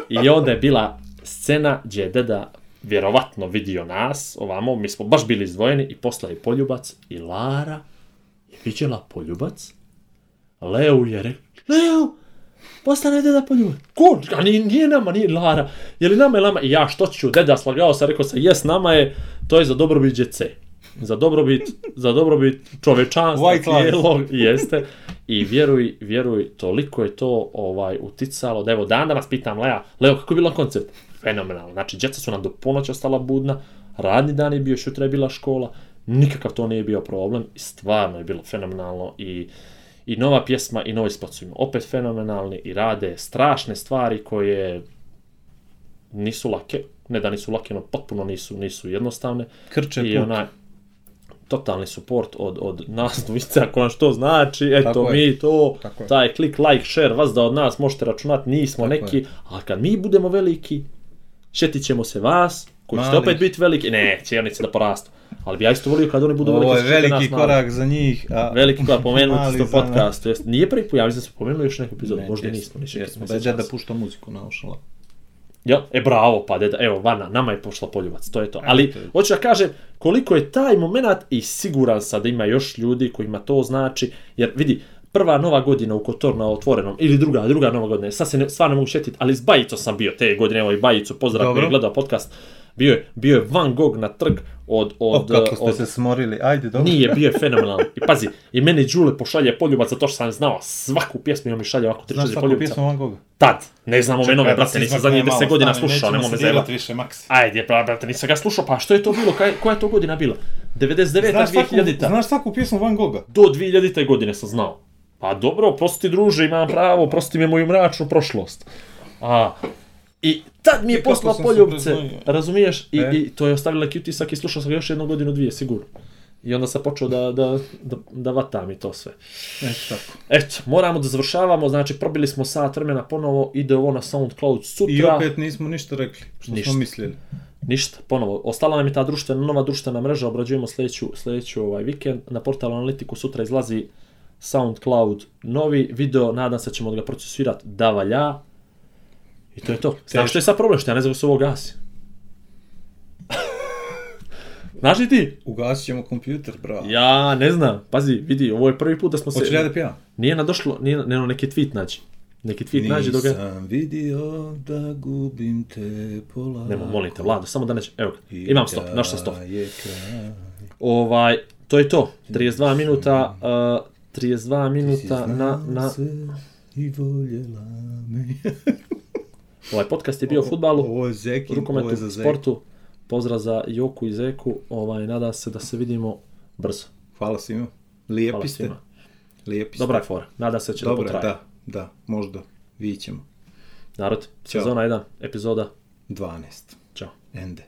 S3: I onda je bila scena gdje je deda vjerovatno vidio nas, ovamo, mi smo baš bili izdvojeni i posla je Poljubac i Lara je vidjela Poljubac. Leo je rekao, Leo, postane deda Poljubac. Ko? A nije, nije nama, nije Lara. Je li nama, je nama? I ja što ću, deda slagao sam, rekao sam, jes, nama je, to je za dobrobit djece. Za dobrobit, za dobrobit čovečanstva cijelog, jeste. I vjeruj, vjeruj, toliko je to ovaj uticalo da evo dan danas pitam Lea, Leo kako je bila koncert? Fenomenalno. Znači djeca su nam do ponoći ostala budna, radni dan je bio, šutra je bila škola, nikakav to nije bio problem i stvarno je bilo fenomenalno i i nova pjesma i novi spot su im opet fenomenalni i rade strašne stvari koje nisu lake, ne da nisu lake, no potpuno nisu, nisu jednostavne.
S4: Krče
S3: I
S4: puk.
S3: onaj totalni support od, od nas dvojice, ako vam što znači, eto
S4: Tako je.
S3: mi to,
S4: Tako je.
S3: taj klik, like, share, vas da od nas možete računati, nismo
S4: Tako
S3: neki,
S4: je.
S3: ali kad mi budemo veliki, šetit ćemo se vas, koji ćete opet biti veliki, ne, cijelnici da porastu, ali bi ja isto volio kad oni budu veliki,
S4: Ovo je veliki korak za njih. A...
S3: Veliki korak pomenuti
S4: nas.
S3: podcastu, jest, nije prvi put, ja mislim da smo pomenuli još neku epizodu,
S4: Ne,
S3: možda i
S4: jesmo,
S3: nismo, ništa
S4: jesmo. Da je deda puštao muziku na ušala.
S3: Ja, e bravo, pa deda, evo, Vana, nama je pošla poljubac, to je to. Ali, hoću da kažem, koliko je taj moment i siguran sam da ima još ljudi kojima to znači, jer vidi, prva nova godina u Kotor na otvorenom, ili druga, druga nova godina, sad se ne, stvarno mogu šetiti, ali s Bajicom sam bio te godine, evo i Bajicu, pozdrav koji je gledao podcast, bio je, bio je Van Gogh na trg od, od,
S4: kako ste
S3: od,
S4: se smorili. Ajde, dobro.
S3: nije, bio je fenomenalan. I pazi, i meni Đule pošalje poljubac zato što sam znao svaku pjesmu i on mi šalje ovako tri
S4: Znaš
S3: četiri
S4: svaku
S3: poljubaca.
S4: pjesmu Van Gogha?
S3: Tad, ne znam ove nove, brate, nisam zadnjih
S4: izmakne
S3: 10
S4: malo,
S3: godina slušao, nemoj me zajebati.
S4: više, Maksi.
S3: Ajde, bra, brate, nisam ga slušao, pa što je to bilo, kaj, koja je to godina bila? 99.
S4: Znaš svaku,
S3: 2000.
S4: znaš svaku pjesmu Van Gogha?
S3: Do 2000. godine sam znao. Pa dobro, prosti druže, imam pravo, prosti mi moju mračnu prošlost. A, I tad mi je poslao poljubce, razumiješ? I,
S4: E?
S3: I to je ostavilo neki utisak i slušao sam ga još jednu godinu, dvije, sigurno. I onda sam počeo da, da, da, da vatam i to sve.
S4: Eto tako.
S3: Eto, moramo da završavamo, znači probili smo sat vremena ponovo, ide ovo na SoundCloud sutra.
S4: I opet nismo ništa rekli, što
S3: Ništa.
S4: smo mislili.
S3: Ništa, ponovo. Ostala nam je ta društvena, nova društvena mreža, obrađujemo sljedeću, sljedeću ovaj vikend. Na portalu Analitiku sutra izlazi SoundCloud novi video, nadam se da ćemo ga procesuirati da valja. I to je to. Znaš što je sad problem, što ja ne znam se ovo gasi. Znaš li ti?
S4: Ugasit ćemo kompjuter, bravo.
S3: Ja ne znam, pazi, vidi, ovo je prvi put da smo se...
S4: Hoćeš li ja da pjevam?
S3: Nije nam došlo, nije, ne, no, neki tweet nađi. Neki tweet nađi dok.
S4: Nisam vidio da gubim te pola.
S3: Nemo, molim te, Vlado, samo da neće... Evo, ga, imam stop, našao sam stop. Ovaj, to je to. 32 minuta, uh, 32 minuta na, na...
S4: I voljela me.
S3: Ovaj podcast je bio o futbalu,
S4: Ovo je Zekin, ovo
S3: rukometu,
S4: je za Zek.
S3: sportu. Pozdrav za Joku i Zeku. Ovaj, nadam se da se vidimo brzo.
S4: Hvala svima. Lijepi
S3: Hvala
S4: ste.
S3: svima.
S4: Lijepi ste.
S3: Dobra je fora. Nadam se da će da
S4: Dobra,
S3: potraje.
S4: da, da, možda. Vidjet ćemo.
S3: Narod, sezona 1, epizoda.
S4: 12.
S3: Ćao.
S4: Ende.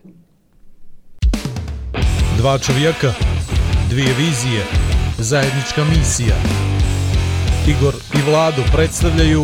S1: Dva čovjeka, dvije vizije, zajednička misija. Igor i Vlado predstavljaju